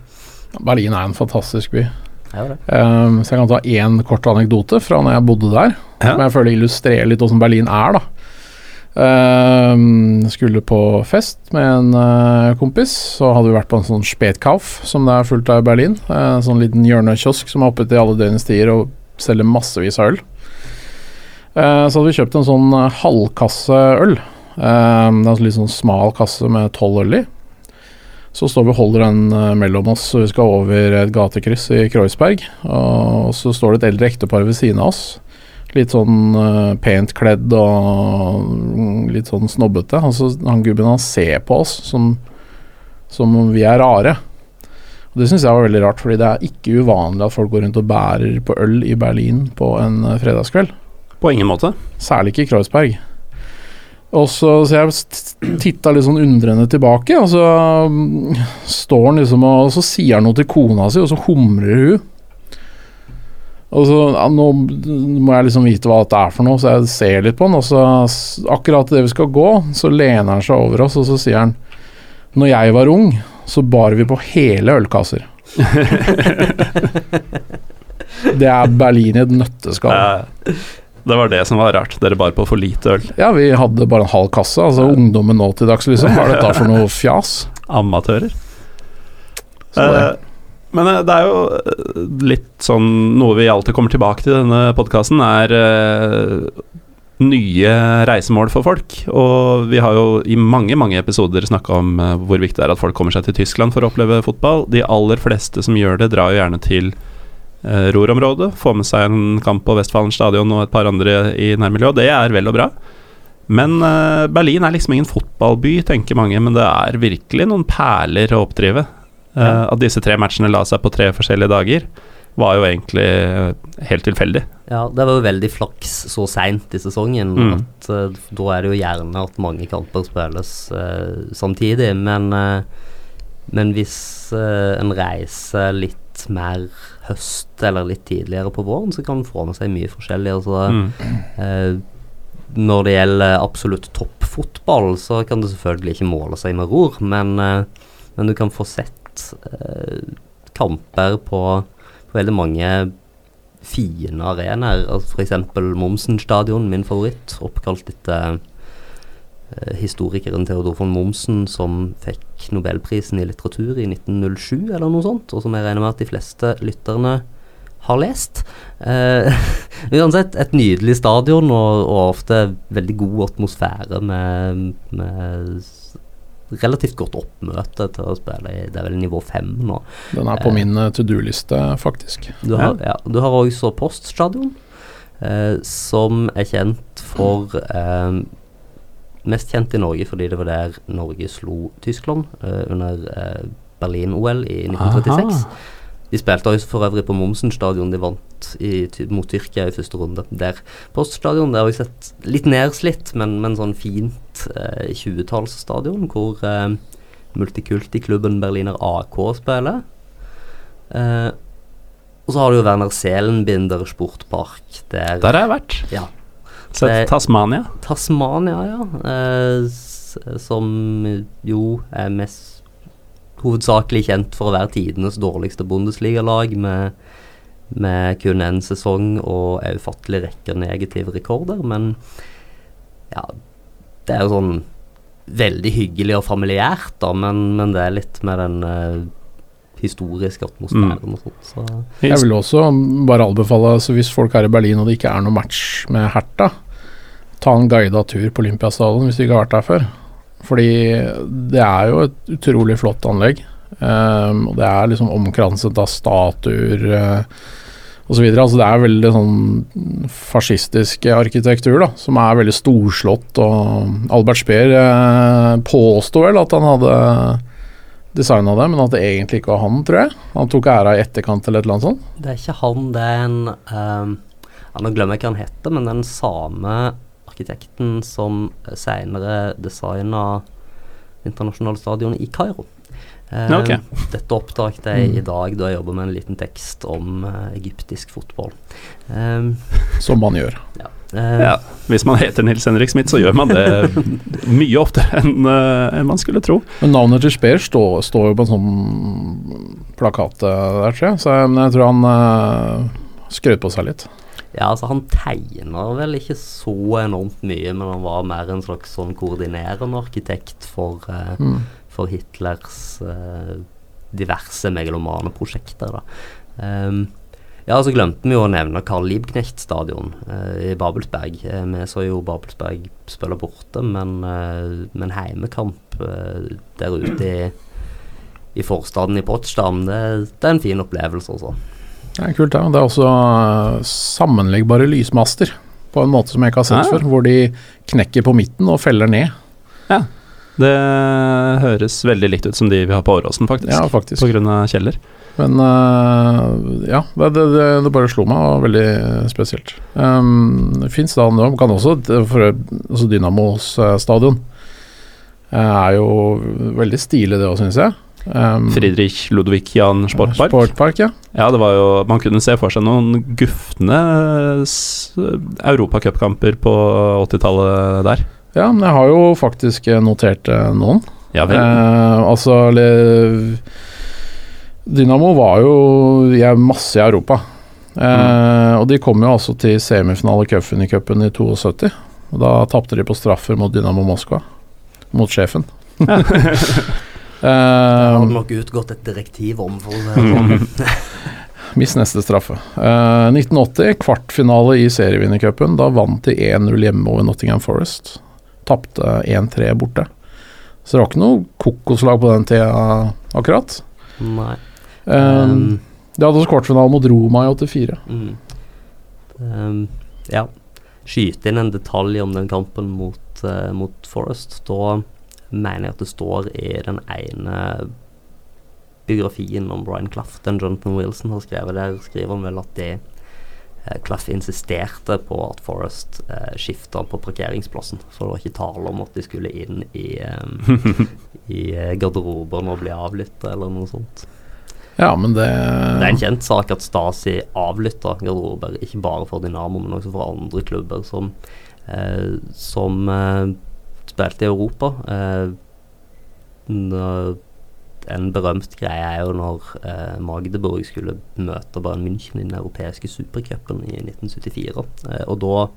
Berlin er en fantastisk by. Det er det. Um, så jeg kan ta én kort anekdote fra når jeg bodde der, Ja. som jeg føler illustrerer litt hvordan Berlin er, da. Um, skulle på fest med en uh, kompis, så hadde vi vært på en sånn Spetkauf, som det er fullt av i Berlin. Uh, sånn liten hjørnekiosk som er oppe til alle døgnets tider og selger massevis av øl. Uh, så hadde vi kjøpt en sånn uh, halvkasse øl. Um, det er en litt sånn smal kasse med tolv øl i. Så står vi og holder den eh, mellom oss, og vi skal over et gatekryss i Kreuzberg. Og så står det et eldre ektepar ved siden av oss. Litt sånn eh, pent kledd og litt sånn snobbete. Altså, han gubben han ser på oss som, som om vi er rare. Og Det syns jeg var veldig rart, fordi det er ikke uvanlig at folk går rundt og bærer på øl i Berlin på en eh, fredagskveld. På ingen måte. Særlig ikke i Kreuzberg. Og så, så jeg titta litt sånn undrende tilbake, og så mm, står han liksom og, og så sier han noe til kona si, og så humrer hun. Og så ja, Nå må jeg liksom vite hva dette er for noe, så jeg ser litt på han. Og så akkurat idet vi skal gå, så lener han seg over oss, og så sier han Når jeg var ung, så bar vi på hele ølkasser. Det er Berlin i et nøtteskall. Eh, det var det som var rart. Dere bar på for lite øl. Ja, vi hadde bare en halv kasse. Altså ungdommen nå til dags, liksom. Hva er dette for noe fjas? Amatører. Eh, men eh, det er jo eh, litt sånn Noe vi alltid kommer tilbake til i denne podkasten, er eh, nye reisemål for folk. Og vi har jo i mange mange episoder snakka om hvor viktig det er at folk kommer seg til Tyskland for å oppleve fotball. De aller fleste som gjør det, drar jo gjerne til uh, Ruhr-området. Får med seg en kamp på Westfalen stadion og et par andre i nærmiljøet. Det er vel og bra. Men eh, Berlin er liksom ingen fotballby, tenker mange, men det er virkelig noen perler å oppdrive. Ja. At disse tre matchene la seg på tre forskjellige dager, var jo egentlig eh, helt tilfeldig. Ja, det var jo veldig flaks så seint i sesongen Mm. at eh, da er det jo gjerne at mange kamper spilles uh, samtidig. Men, uh, men hvis uh, en reiser litt mer høst eller litt tidligere på våren, så kan en få med seg mye forskjellig. Altså, Mm. eh, når det gjelder absolutt toppfotball, så kan det selvfølgelig ikke måle seg med ror, men, eh, men du kan få sett eh, kamper på, på veldig mange fine arenaer. Altså F.eks. Momsen stadion, min favoritt, oppkalt etter historikeren Theodor von Momsen som fikk Nobelprisen i litteratur i 1907 eller noe sånt, og som jeg regner med at de fleste lytterne har lest. Eh, uansett, et nydelig stadion og, og, ofte veldig god atmosfære med, med relativt godt oppmøte til å spille i Det er vel nivå fem nå. Den er på eh, min to do-liste, faktisk. Du har, ja, du har også Poststadion, eh, som er kjent for eh, Mest kjent i Norge fordi det var der Norge slo Tyskland eh, under eh, Berlin-OL i 1936. Aha. De spilte også for øvrig på Momsen stadion. De vant i, mot Tyrkia i første runde. Der Poststadion der har vi sett litt nedslitt, men, men sånn fint eh, 20-tallsstadion, hvor eh, multikulti-klubben Berliner AK spiller. Eh, og så har du jo Werner Seelenbinder sportpark. Der, der har jeg vært. Ja. Sett Tasmania. Tasmania, ja. Eh, som jo er mest hovedsakelig kjent for å være tidenes dårligste Bundesliga-lag, med, med, kun én sesong og en ufattelig rekke negative rekorder. Men ja, det er jo sånn veldig hyggelig og familiært, da, men, men det er litt med den eh, historiske atmosfæren mm. og sånt. Så. Jeg vil også bare anbefale, så hvis folk er i Berlin og det ikke er noe match med Herta, ta en guida tur på Olympiastadion hvis du ikke har vært der før. Fordi det er jo et utrolig flott anlegg. Um, og det er liksom omkranset av statuer uh, osv. Altså det er veldig sånn fascistisk arkitektur, da, som er veldig storslått. Og Albert Speer uh, påsto vel at han hadde designa det, men at det egentlig ikke var han, tror jeg. Han tok æra i etterkant eller et eller annet sånt. Det er ikke han, det er en um, ja, Nå glemmer jeg hva han heter, men den samme arkitekten som senere designa internasjonale stadionet i Kairo. Eh, okay. Dette oppdaget jeg mm. i dag da jeg jobber med en liten tekst om uh, egyptisk fotball. Um, Som man gjør. Ja. Uh, ja. Hvis man heter Nils Henrik Smith, så gjør man det mye oftere enn uh, en man skulle tro. Men navnet til Speer står, står jo på en sånn plakat der, tror jeg. Så jeg, jeg tror han uh, skrøt på seg litt. Ja, altså Han tegner vel ikke så enormt mye, men han var mer en slags sånn koordinerende arkitekt for, uh, mm. for Hitlers uh, diverse megalomane prosjekter. da. Um, ja, så glemte vi jo å nevne Karl Liebknecht stadion uh, i Babelsberg. Vi så jo Babelsberg spille borte, men, men heimekamp der ute i, i forstaden i Potsdam, det, det, er en fin opplevelse, altså. Det er kult, ja. Det er også uh, sammenleggbare lysmaster på en måte som jeg ikke har sett ja. før, hvor de knekker på midten og feller ned. Ja. Det høres veldig likt ut som de vi har på Åråsen, faktisk. Ja, faktisk. På grunn av Kjeller. Men uh, ja, det, det, det, bare slo meg, og veldig spesielt. Um, Fins da nå, kan også for, altså Dynamos uh, stadion er jo veldig stilig det òg, syns jeg. Um, Friedrich Ludvig Jan Sportpark. Sportpark ja. ja, det var jo Man kunne se for seg noen gufne europacupkamper på 80-tallet der. Ja, men jeg har jo faktisk notert eh, noen. Ja vel. Eh, altså Dynamo var jo masse i Europa. Eh, mm. Og de kom jo altså til semifinale i cupen i 72. Og da tapte de på straffer mot Dynamo Moskva. Mot sjefen. det hadde nok utgått et direktiv om. for Miss neste straffe. Uh, 1980, kvartfinale i serievinnercupen. Da vant de 1-0 hjemme over Nottingham Forest. Tapte 1-3 borte. Så det var ikke noe kokoslag på den tida, akkurat. Nei. Um, de hadde også kvartfinale mot Roma i 84. Mm. Um, ja. Skyte inn en detalj om den kampen mot, uh, mot Forest. Da mener jeg at det står i den ene biografien om Brian Clough den Jonathan Wilson har skrevet. Der skriver han vel at det eh, Clough insisterte på at Forest eh, skifta på parkeringsplassen. Så det var ikke tale om at de skulle inn i, um, i eh, garderoben og bli avlytta eller noe sånt. Ja, men det Det er en kjent sak at Stasi avlytta garderober, ikke bare for Dynamo, men også for andre klubber som, eh, som eh, spilte i Europa. Eh, en berømt greie er jo når eh, Magdeburg skulle møte Bayern München i den europeiske supercupen i 1974. Eh, og da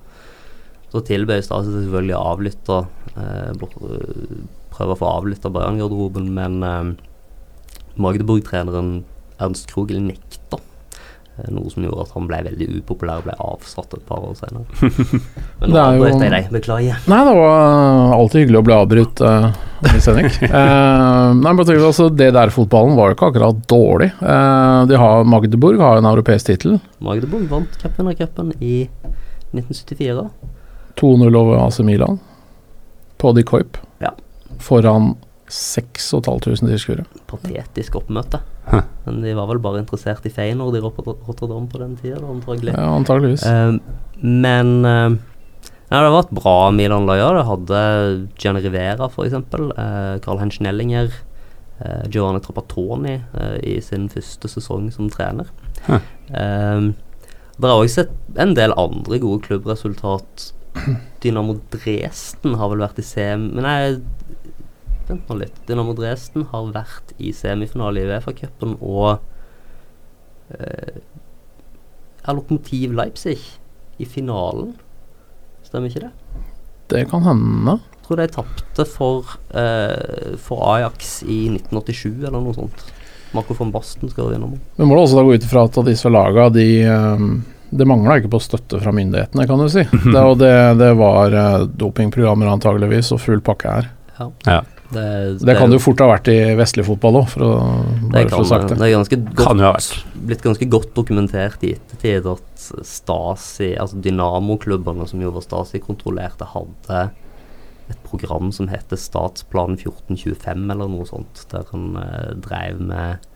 Så tilbød Stasi selvfølgelig å avlytte eh, eh, Prøve å få avlytta Bayern-garderoben, men eh, Magdeburg-treneren Ernst Krogel nekta. Eh, Noe som gjorde at han ble veldig upopulær og ble avsatt et par år senere. Men nå avbrøt jeg deg, beklager. Nei, det var alltid hyggelig å bli avbrutt, uh, Nils Henrik. Eh, nei, men altså, det der fotballen var jo ikke akkurat dårlig. Eh, de har, Magdeburg har en europeisk tittel. Magdeburg vant cupen i 1974. 2-0 over AC Milan på De Koip. Ja. Foran 6500 tilskuere. Patetisk oppmøte. Hæ. Men de var vel bare interessert i Feyenoord i Rot- Rotterdam på den tida, antagelig. Ja, antageligvis. Uh, men uh, Nei, det var et bra Milan-lag. Det hadde Gianni Rivera, f.eks. Uh, Karl-Heinz Schnellinger. Uh, Giovanni Trapattoni uh, i sin første sesong som trener. Uh, Eh, det har også sett en del andre gode klubbresultat. Dynamo Dresden har vel vært i sem... Nei, vent nå litt. Dynamo Dresden har vært i semifinale i Uefa-cupen og eh, er Lokomotiv Leipzig i finalen. Stemmer ikke det? Det kan hende. Jeg tror de tapte for, eh, for Ajax i 1987 eller noe sånt. Marco von Basten skal innom. Vi må da også da gå ut ifra at disse laga de eh, Det mangla ikke på støtte fra myndighetene, kan du si. Det, og det, det var eh, dopingprogrammer antageligvis, og full pakke her. Ja. Ja. Det, Det kan det jo fort ha vært i vestlig fotball òg, for å bare kan, få sagt det. det er ganske godt, Kan jo ha vært. blitt ganske godt dokumentert i ettertid at Stasi, altså Dynamo-klubbene som jo var Stasi-kontrollerte, hadde et program som heter Statsplan 1425 eller noe sånt, der han eh, drev med,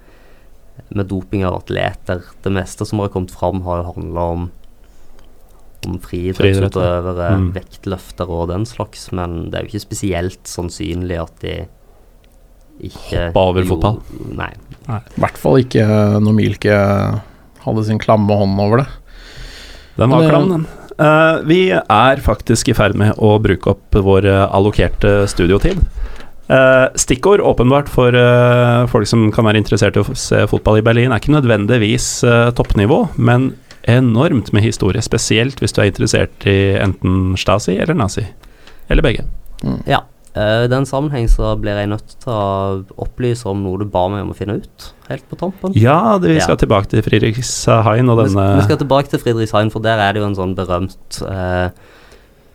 med doping av atleter. Det meste som har kommet fram, har jo handla om om friidrettsutøvere, Mm. vektløftere og den slags, men det er jo ikke spesielt sannsynlig at de ikke Hoppa over fotball? Nei. I hvert fall ikke når Milke hadde sin klamme hånd over det. Den var klam, den. Uh, vi er faktisk i ferd med å bruke opp vår eh, allokerte studiotid. Uh, stikkord åpenbart for uh, folk som kan være interessert i å se fotball i Berlin, er ikke nødvendigvis eh, toppnivå, men enormt med historie. Spesielt hvis du er interessert i enten Stasi eller nazi. Eller begge. Ja. eh, I den sammenheng så blir jeg nødt til å opplyse om noe du ba meg om å finne ut, helt på tampen. Ja, det, vi Ja. skal tilbake til Friedrichshain og Vi, sk- vi skal tilbake til Friedrichshain, for der er det jo en sånn berømt eh,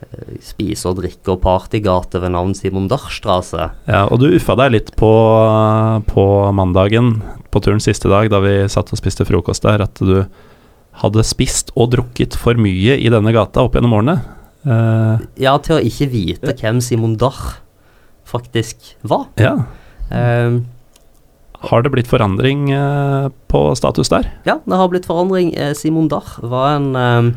eh, spise- og drikke- og partygate ved navn Simon Dachstrasse. Ja, og du uffa deg litt på, på mandagen, på turens siste dag, da vi satt og spiste frokost der, at du hadde spist og drukket for mye i denne gata opp gjennom årene. Uh, Ja, til å ikke vite hvem Simon Dach faktisk var. ja. Uh, Har det blitt forandring uh, på status der? Ja, det har blitt forandring. Eh, Simon Dach var en eh,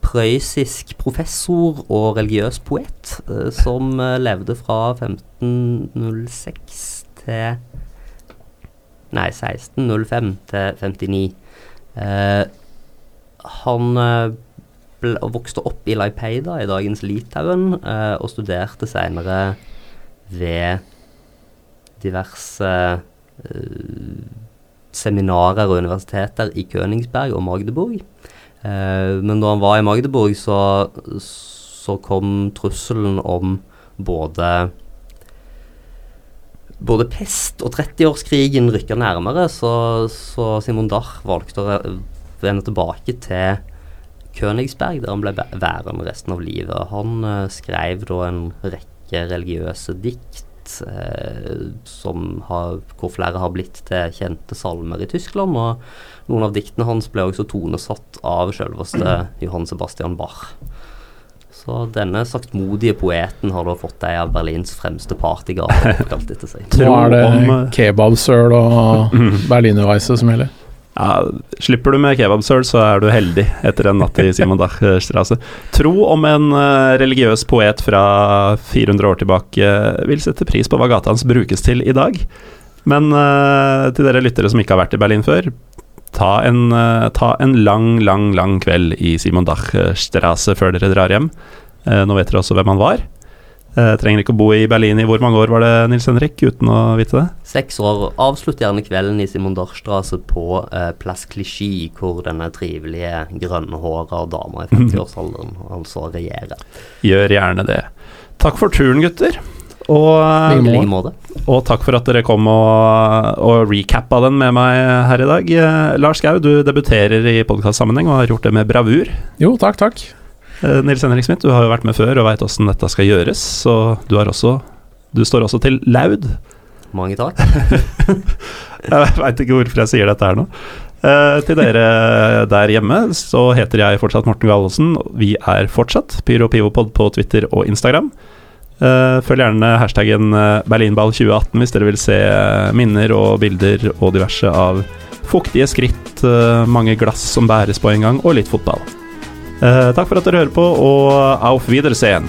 prøyssisk professor og religiøs poet eh, som eh, levde fra 1506 til Nei, 1605 til 59. Han eh, ble, vokste opp i Laipeida i dagens Litauen eh, og studerte senere ved diverse eh, seminarer og universiteter i Königsberg og Magdeburg. Men da han var i Magdeburg, så, så kom trusselen om både både pest og 30-årskrigen rykka nærmere, så, så Simon Dach valgte å vende tilbake til Königsberg, der han ble væ- værende resten av livet. Han uh, skrev da en rekke religiøse dikt eh, som har, hvor flere har blitt til kjente salmer i Tyskland. Og noen av diktene hans ble også tonesatt av selveste Johan Sebastian Bach. Så denne saktmodige poeten har da fått ei av Berlins fremste partygaver oppkalt etter seg. Nå er det om, eh, kebabsøl og berlinerweisse som gjelder. Ja, slipper du med kebabsøl, så er du heldig etter en natt i Simon Dach-strasse. Tro om en eh, religiøs poet fra 400 år tilbake eh, vil sette pris på hva gata hans brukes til i dag. Men uh, til dere lyttere som ikke har vært i Berlin før, ta en, uh, ta en lang, lang, lang kveld i Simon Dach-strasse før dere drar hjem. Uh, nå vet dere også hvem han var. Eh, trenger ikke å bo i Berlin i hvor mange år var det, Nils Henrik, uten å vite det? Seks år. Avslutt gjerne kvelden i Simon Dorstrasse på eh, Place Clichy, hvor denne trivelige grønnhåra dama i 50-årsalderen altså regjerer. Gjør gjerne det. Takk for turen, gutter. Og, like måte. og takk for at dere kom og, og recappa den med meg her i dag. Eh, Lars Gau, du debuterer i podkastsammenheng og har gjort det med bravur. Jo, takk, takk. Eh, Nils Henrik Smith, du har jo vært med før og veit åssen dette skal gjøres, så du også Du står også til laud. Mange takk. Jeg veit ikke hvorfor jeg sier dette her nå. Eh, til dere der hjemme så heter jeg fortsatt Morten Gallosen. Vi er fortsatt Pyro Pivopod på Twitter og Instagram. Eh, følg gjerne hashtaggen eh, Berlinball2018 hvis dere vil se eh, minner og bilder og diverse av fuktige skritt, mange glass som bæres på en gang, og litt fotball. Eh, takk for at dere hører på, og auf Wiedersehen.